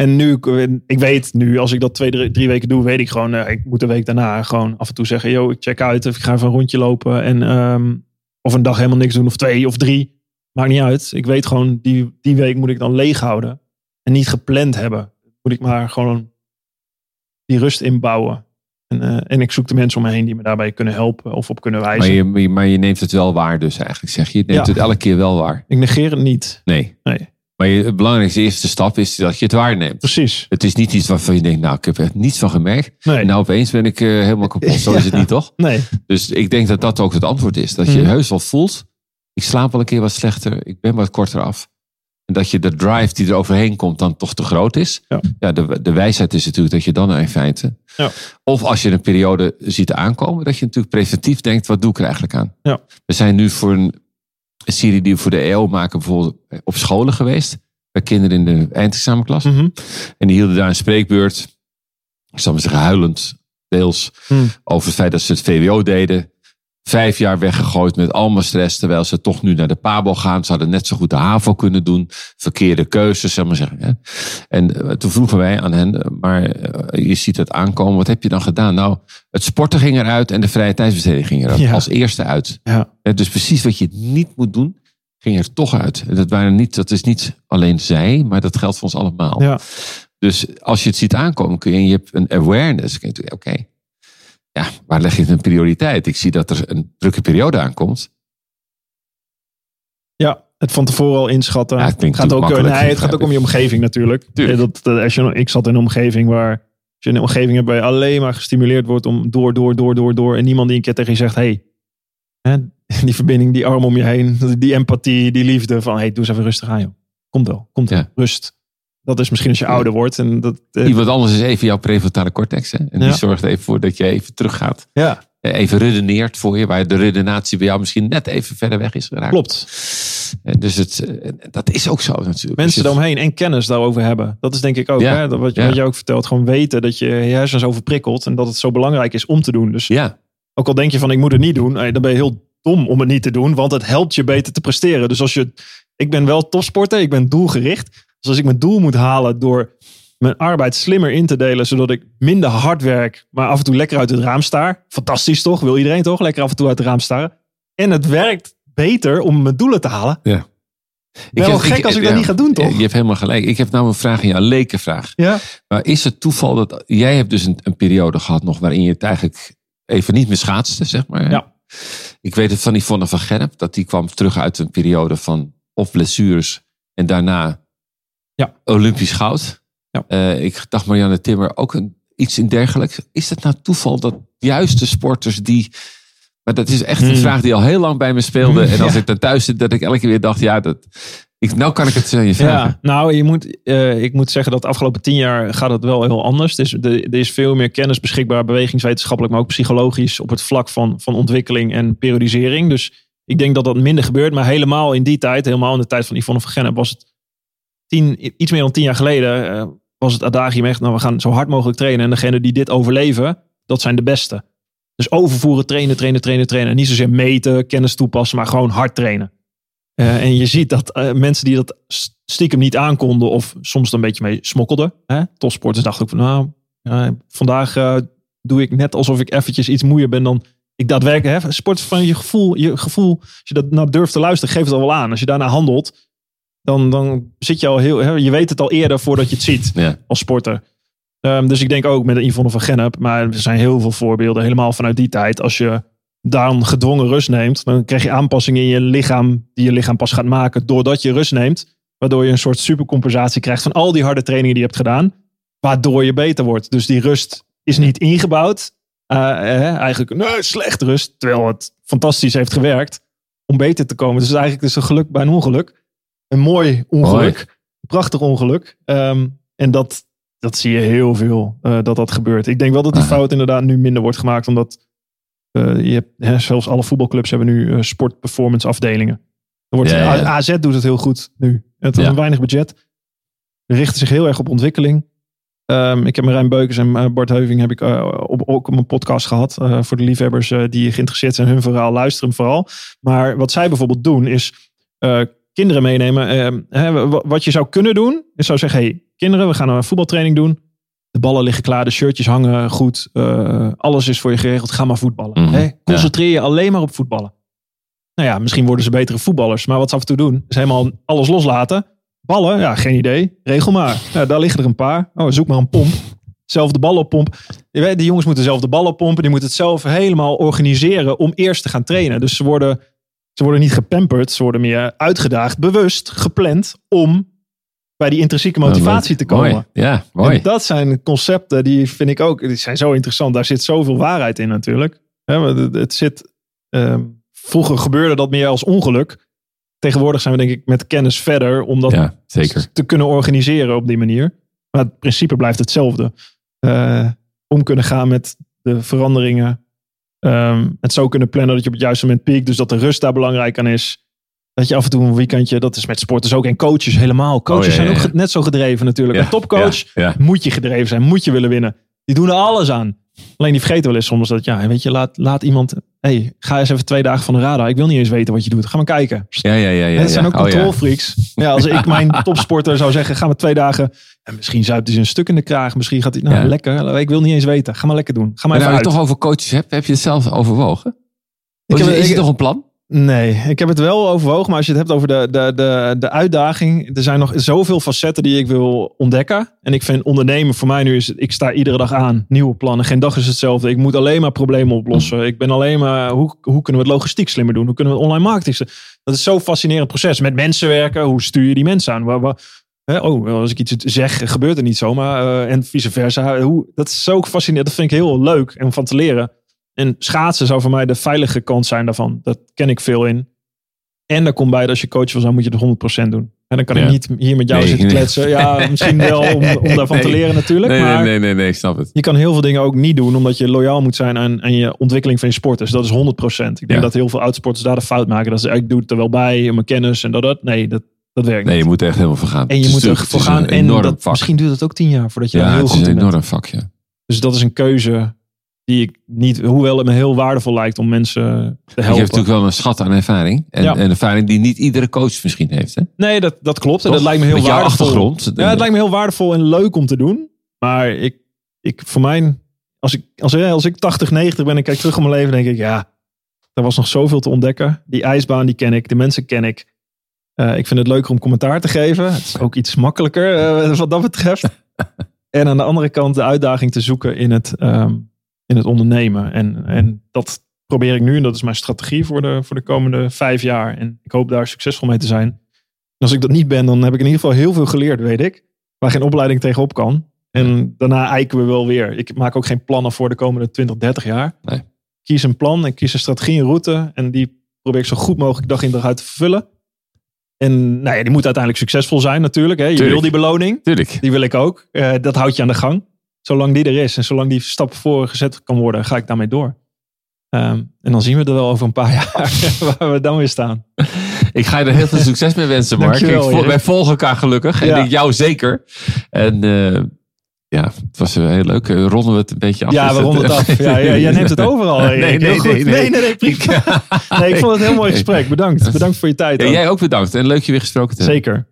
En nu, ik weet nu, als ik dat twee, drie, drie weken doe, weet ik gewoon, eh, ik moet de week daarna gewoon af en toe zeggen, yo, ik check uit of ik ga even een rondje lopen. En, ehm, of een dag helemaal niks doen, of twee of drie. Maakt niet uit. Ik weet gewoon, die, die week moet ik dan leeg houden. En niet gepland hebben. Moet ik maar gewoon die rust inbouwen. En, eh, en ik zoek de mensen om me heen die me daarbij kunnen helpen of op kunnen wijzen. Maar, je, maar je- maar je neemt het wel waar dus eigenlijk, zeg je. Je neemt Ja. het elke keer wel waar. Ik negeer het niet. Nee. Nee. Maar je, het belangrijkste eerste stap is dat je het waarneemt. Precies. Het is niet iets waarvan je denkt, nou, ik heb er niets van gemerkt. Nee. En nou opeens ben ik eh, helemaal kapot. Zo is het Ja. niet, toch? nee. Dus ik denk dat dat ook het antwoord is. Dat je Mhm. heus wel voelt, ik slaap wel een keer wat slechter. Ik ben wat korter af. En dat je de drive die er overheen komt dan toch te groot is. Ja. de, de wijsheid is natuurlijk dat je dan in feite... Ja. Of als je een periode ziet aankomen, dat je natuurlijk preventief denkt, wat doe ik er eigenlijk aan? Ja. We zijn nu voor een, een serie die we voor de EO maken, bijvoorbeeld op scholen geweest. Bij kinderen in de eindexamenklas. Mhm. En die hielden daar een spreekbeurt. Ik zal maar zeggen, huilend deels. Hmm. Over het feit dat ze het VWO deden. Vijf jaar weggegooid met allemaal stress. Terwijl ze toch nu naar de PABO gaan. Ze hadden net zo goed de HAVO kunnen doen. Verkeerde keuzes, zal maar zeggen. Hè. En eh, toen vroegen wij aan hen. eh, Maar eh, je ziet het aankomen. Wat heb je dan gedaan? Nou, het sporten ging eruit. En de vrije tijdsbesteding ging eruit. Ja. Als eerste uit. Ja. Dus precies wat je niet moet doen. Ging er toch uit. En dat, waren niet, dat is niet alleen zij. Maar dat geldt voor ons allemaal. Ja. Dus als je het ziet aankomen, kun je, en je hebt een awareness. Oké, ja, waar leg je een prioriteit? Ik zie dat er een drukke periode aankomt. Ja, het van tevoren al inschatten. Ja, het gaat ook, nee, het gaat ook om je omgeving natuurlijk. Tuurlijk. Dat, dat, als je, ik zat in een omgeving waar... Als je in een omgeving hebt waar je alleen maar gestimuleerd wordt om door, door, door, door, door. En niemand die een keer tegen je zegt, hey, hè, die verbinding, die arm om je heen. Die empathie, die liefde van, hey, doe eens even rustig aan joh. Komt wel, komt wel. Ja. Rust. Dat is misschien als je ouder wordt. En dat, eh, Iemand anders is even jouw prefrontale cortex. Hè? En Ja. die zorgt even voor dat je even teruggaat. ja, Eh, Even redeneert voor je, waar de redenatie bij jou misschien net even verder weg is geraakt. klopt. En dus het, eh, dat is ook zo natuurlijk. Mensen Dus daaromheen en kennis daarover hebben. Dat is denk ik ook, Ja. hè? Dat wat, wat je ook vertelt. Gewoon weten dat je je hersens overprikkelt. En dat het zo belangrijk is om te doen. Dus Ja, Ook al denk je van ik moet het niet doen, eh, dan ben je heel dom om het niet te doen, want het helpt je beter te presteren. Dus als je, ik ben wel topsporter, ik ben doelgericht. Dus als ik mijn doel moet halen door mijn arbeid slimmer in te delen, zodat ik minder hard werk, maar af en toe lekker uit het raam staar. Fantastisch toch? Wil iedereen toch? Lekker af en toe uit het raam staren. En het werkt beter om mijn doelen te halen. ja. Wel heb- gek als ik dat niet ga doen, toch? Je hebt helemaal gelijk. Ik heb nou een vraag aan jou, een lekenvraag. Ja. Maar is het toeval dat jij hebt dus een, een periode gehad nog waarin je het eigenlijk even niet meer schaatste, zeg maar. Ja. Ik weet het van Yvonne van Gerp, dat die kwam terug uit een periode van of blessures en daarna Ja. Olympisch goud. Ja. Eh, ik dacht Marianne Timmer ook een, iets in dergelijks. Is het nou toeval dat juist de sporters die... Maar dat is echt een Hmm. vraag die al heel lang bij me speelde. Hmm, en als ja. ik dan thuis zit, dat ik elke keer weer dacht, ja, dat... Ik, nou kan ik het aan je vragen. Ja, nou, je moet, eh, ik moet zeggen dat de afgelopen tien jaar gaat het wel heel anders. Dus er, er is veel meer kennis beschikbaar, bewegingswetenschappelijk, maar ook psychologisch op het vlak van, van ontwikkeling en periodisering. Dus ik denk dat dat minder gebeurt. Maar helemaal in die tijd, helemaal in de tijd van Yvonne van Gennep, was het tien, iets meer dan tien jaar geleden, eh, was het adagium echt, nou we gaan zo hard mogelijk trainen. En degene die dit overleven, dat zijn de beste. Dus overvoeren, trainen, trainen, trainen, trainen. Niet zozeer meten, kennis toepassen, maar gewoon hard trainen. Uh, en je ziet dat uh, mensen die dat stiekem niet aankonden of soms een beetje mee smokkelden. Hè? Topsporters dachten ook van nou, vandaag doe ik net alsof ik eventjes iets moeier ben dan ik daadwerkelijk. Hè? Sport van je gevoel, je gevoel, als je dat nou durft te luisteren, geeft het al wel aan. Als je daarna handelt, dan, dan zit je al heel, hè? je weet het al eerder voordat je het ziet ja. als sporter. Um, dus ik denk ook met een Yvonne van Gennep, maar er zijn heel veel voorbeelden, helemaal vanuit die tijd. Als je dan gedwongen rust neemt, dan krijg je aanpassingen in je lichaam die je lichaam pas gaat maken doordat je rust neemt. Waardoor je een soort supercompensatie krijgt van al die harde trainingen die je hebt gedaan. Waardoor je beter wordt. Dus die rust is niet ingebouwd. Uh, eh, eigenlijk nee, slecht rust. Terwijl het fantastisch heeft gewerkt om beter te komen. Dus het is eigenlijk dus een geluk bij een ongeluk. Een mooi ongeluk. Mooi. Prachtig ongeluk. Um, en dat, dat zie je heel veel uh, dat dat gebeurt. Ik denk wel dat die fout inderdaad nu minder wordt gemaakt. Omdat uh, je hebt, hè, zelfs alle voetbalclubs hebben nu uh, sport-performance afdelingen. Wordt, ja, ja. AZ doet het heel goed nu. Het is ja. een weinig budget. Richten zich heel erg op ontwikkeling. Um, ik heb Marijn Beukers en Bart Heuving heb ik op, ook op mijn podcast gehad. voor de liefhebbers die geïnteresseerd zijn. Hun verhaal, luisteren vooral. Maar wat zij bijvoorbeeld doen is kinderen meenemen. Hè, wat je zou kunnen doen, is zou zeggen: hey, kinderen, we gaan een voetbaltraining doen. De ballen liggen klaar, de shirtjes hangen goed. Uh, alles is voor je geregeld. Ga maar voetballen. Mm -hmm. Concentreer je alleen maar op voetballen. Nou ja, misschien worden ze betere voetballers. Maar wat ze af en toe doen, is helemaal alles loslaten. Ballen, ja, geen idee. Regel maar. Ja, daar liggen er een paar. Oh, zoek maar een pomp. Zelf de ballen oppompen. Je weet, die jongens moeten zelf de ballen pompen. Die moeten het zelf helemaal organiseren om eerst te gaan trainen. Dus ze worden ze worden niet gepamperd, ze worden meer uitgedaagd, bewust gepland om bij die intrinsieke motivatie te komen. Mooi. Ja, mooi. En dat zijn concepten die vind ik ook, die zijn zo interessant. Daar zit zoveel waarheid in natuurlijk. Het zit, um, vroeger gebeurde dat meer als ongeluk. Tegenwoordig zijn we denk ik met kennis verder om dat ja, zeker. te kunnen organiseren op die manier. Maar het principe blijft hetzelfde. Uh, om kunnen gaan met de veranderingen Um, het zo kunnen plannen dat je op het juiste moment piekt. Dus dat de rust daar belangrijk aan is. Dat je af en toe een weekendje, dat is met sporters ook. En coaches helemaal. Coaches oh, ja, ja, ja. zijn ook net zo gedreven natuurlijk. Een topcoach moet je gedreven zijn, moet je willen winnen. Die doen er alles aan. Alleen die vergeten wel eens soms dat, ja, weet je, laat, laat iemand, hey, ga eens even twee dagen van de radar. Ik wil niet eens weten wat je doet. Ga maar kijken. Ja, ja, ja. ja het zijn ook oh, controlfreaks. Ja. ja. als ik mijn topsporter zou zeggen, ga maar twee dagen. En misschien zuipt hij een stuk in de kraag. Misschien gaat hij, nou, lekker. Ik wil niet eens weten. Ga maar lekker doen. Ga maar, maar even nou, je toch over coaches hebt, heb je het zelf overwogen? Ik heb, is, is het toch een plan? Nee, ik heb het wel overwogen. Maar als je het hebt over de, de, de, de uitdaging. Er zijn nog zoveel facetten die ik wil ontdekken. En ik vind ondernemen voor mij nu is. Ik sta iedere dag aan. Nieuwe plannen. Geen dag is hetzelfde. Ik moet alleen maar problemen oplossen. Ik ben alleen maar. Hoe, hoe kunnen we het logistiek slimmer doen? Hoe kunnen we het online marketing. Dat is zo'n fascinerend proces. Met mensen werken. Hoe stuur je die mensen aan? Waar, oh, als ik iets zeg, gebeurt er niet zomaar. Uh, en vice versa. Hoe, dat is zo fascinerend. Dat vind ik heel leuk om van te leren. En schaatsen zou voor mij de veilige kant zijn daarvan. Dat ken ik veel in. En daar komt bij dat als je coach wil zijn, moet je het 100% doen. En dan kan ik niet hier met jou nee, zitten kletsen. Ja, misschien wel om, om daarvan nee. te leren natuurlijk. Nee, maar nee, nee, nee, snap het. Je kan heel veel dingen ook niet doen, omdat je loyaal moet zijn aan, aan je ontwikkeling van je sporters. Dat is 100%. Ik denk ja. dat heel veel oudsporters daar de fout maken. Dat ze, ik doe het er wel bij, mijn kennis en dat, dat. Nee, dat, dat werkt nee, niet. je moet echt helemaal vergaan. En je moet er voor gaan. En dat, misschien duurt het ook tien jaar voordat je ja, heel goed bent. Ja, het is een enorm vak, ja. Dus dat is een keuze die ik niet, hoewel het me heel waardevol lijkt om mensen te helpen. Je hebt natuurlijk wel een schat aan ervaring. En ja. ervaring die niet iedere coach misschien heeft. Hè? Nee, dat, dat klopt. En dat lijkt me heel Met waardevol. achtergrond. Ja, het lijkt me heel waardevol en leuk om te doen. Maar ik, ik voor mij, als ik, als, als ik 80, 90 ben en kijk terug op mijn leven, denk ik, ja, er was nog zoveel te ontdekken. Die ijsbaan, die ken ik. De mensen ken ik. Uh, ik vind het leuker om commentaar te geven. Het is ook iets makkelijker uh, wat dat betreft. en aan de andere kant de uitdaging te zoeken in het... Um, in het ondernemen. En, en dat probeer ik nu en dat is mijn strategie voor de, voor de komende vijf jaar. En ik hoop daar succesvol mee te zijn. En als ik dat niet ben, dan heb ik in ieder geval heel veel geleerd, weet ik. Waar geen opleiding tegenop kan. En daarna eiken we wel weer. Ik maak ook geen plannen voor de komende 20, 30 jaar. Nee. Kies een plan en kies een strategie en route. En die probeer ik zo goed mogelijk dag in dag uit te vervullen. En nou ja, die moet uiteindelijk succesvol zijn natuurlijk. Hè. Je Tuurlijk. wil die beloning. Tuurlijk. Die wil ik ook. Uh, dat houdt je aan de gang zolang die er is en zolang die stap voor gezet kan worden, ga ik daarmee door. Um, en dan zien we er wel over een paar jaar waar we dan weer staan. Ik ga je er heel veel succes mee wensen, Mark. Dankjewel, ik, wij volgen elkaar gelukkig. Ja. En ik jou zeker. En eh, ja, het was eh, heel leuk. Eh, Ronden we het een beetje af. Ja, we dat, ronden het af. Ja, ja, jij neemt het overal. Nee, nee, nee, nee. nee, nee, nee. Nee, ik vond het een heel mooi gesprek. Bedankt. Bedankt voor je tijd. Ja, ook. jij ook bedankt. En leuk je weer gesproken te hebben. Zeker.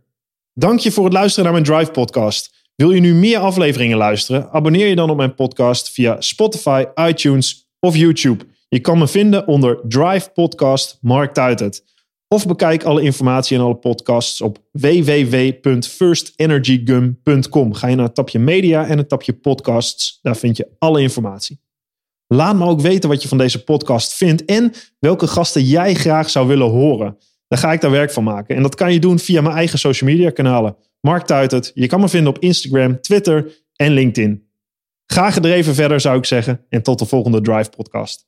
Dank je voor het luisteren naar mijn Drive podcast. Wil je nu meer afleveringen luisteren? Abonneer je dan op mijn podcast via Spotify, iTunes of YouTube. Je kan me vinden onder Drive Podcast Mark Tuitert. Of bekijk alle informatie en alle podcasts op www.firstenergygum.com. Ga je naar het tapje media en het tapje podcasts. Daar vind je alle informatie. Laat me ook weten wat je van deze podcast vindt en welke gasten jij graag zou willen horen. Dan ga ik daar werk van maken. En dat kan je doen via mijn eigen social media kanalen. Mark Tuitert. Je kan me vinden op Instagram, Twitter en LinkedIn. Ga gedreven verder zou ik zeggen. En tot de volgende Drive podcast.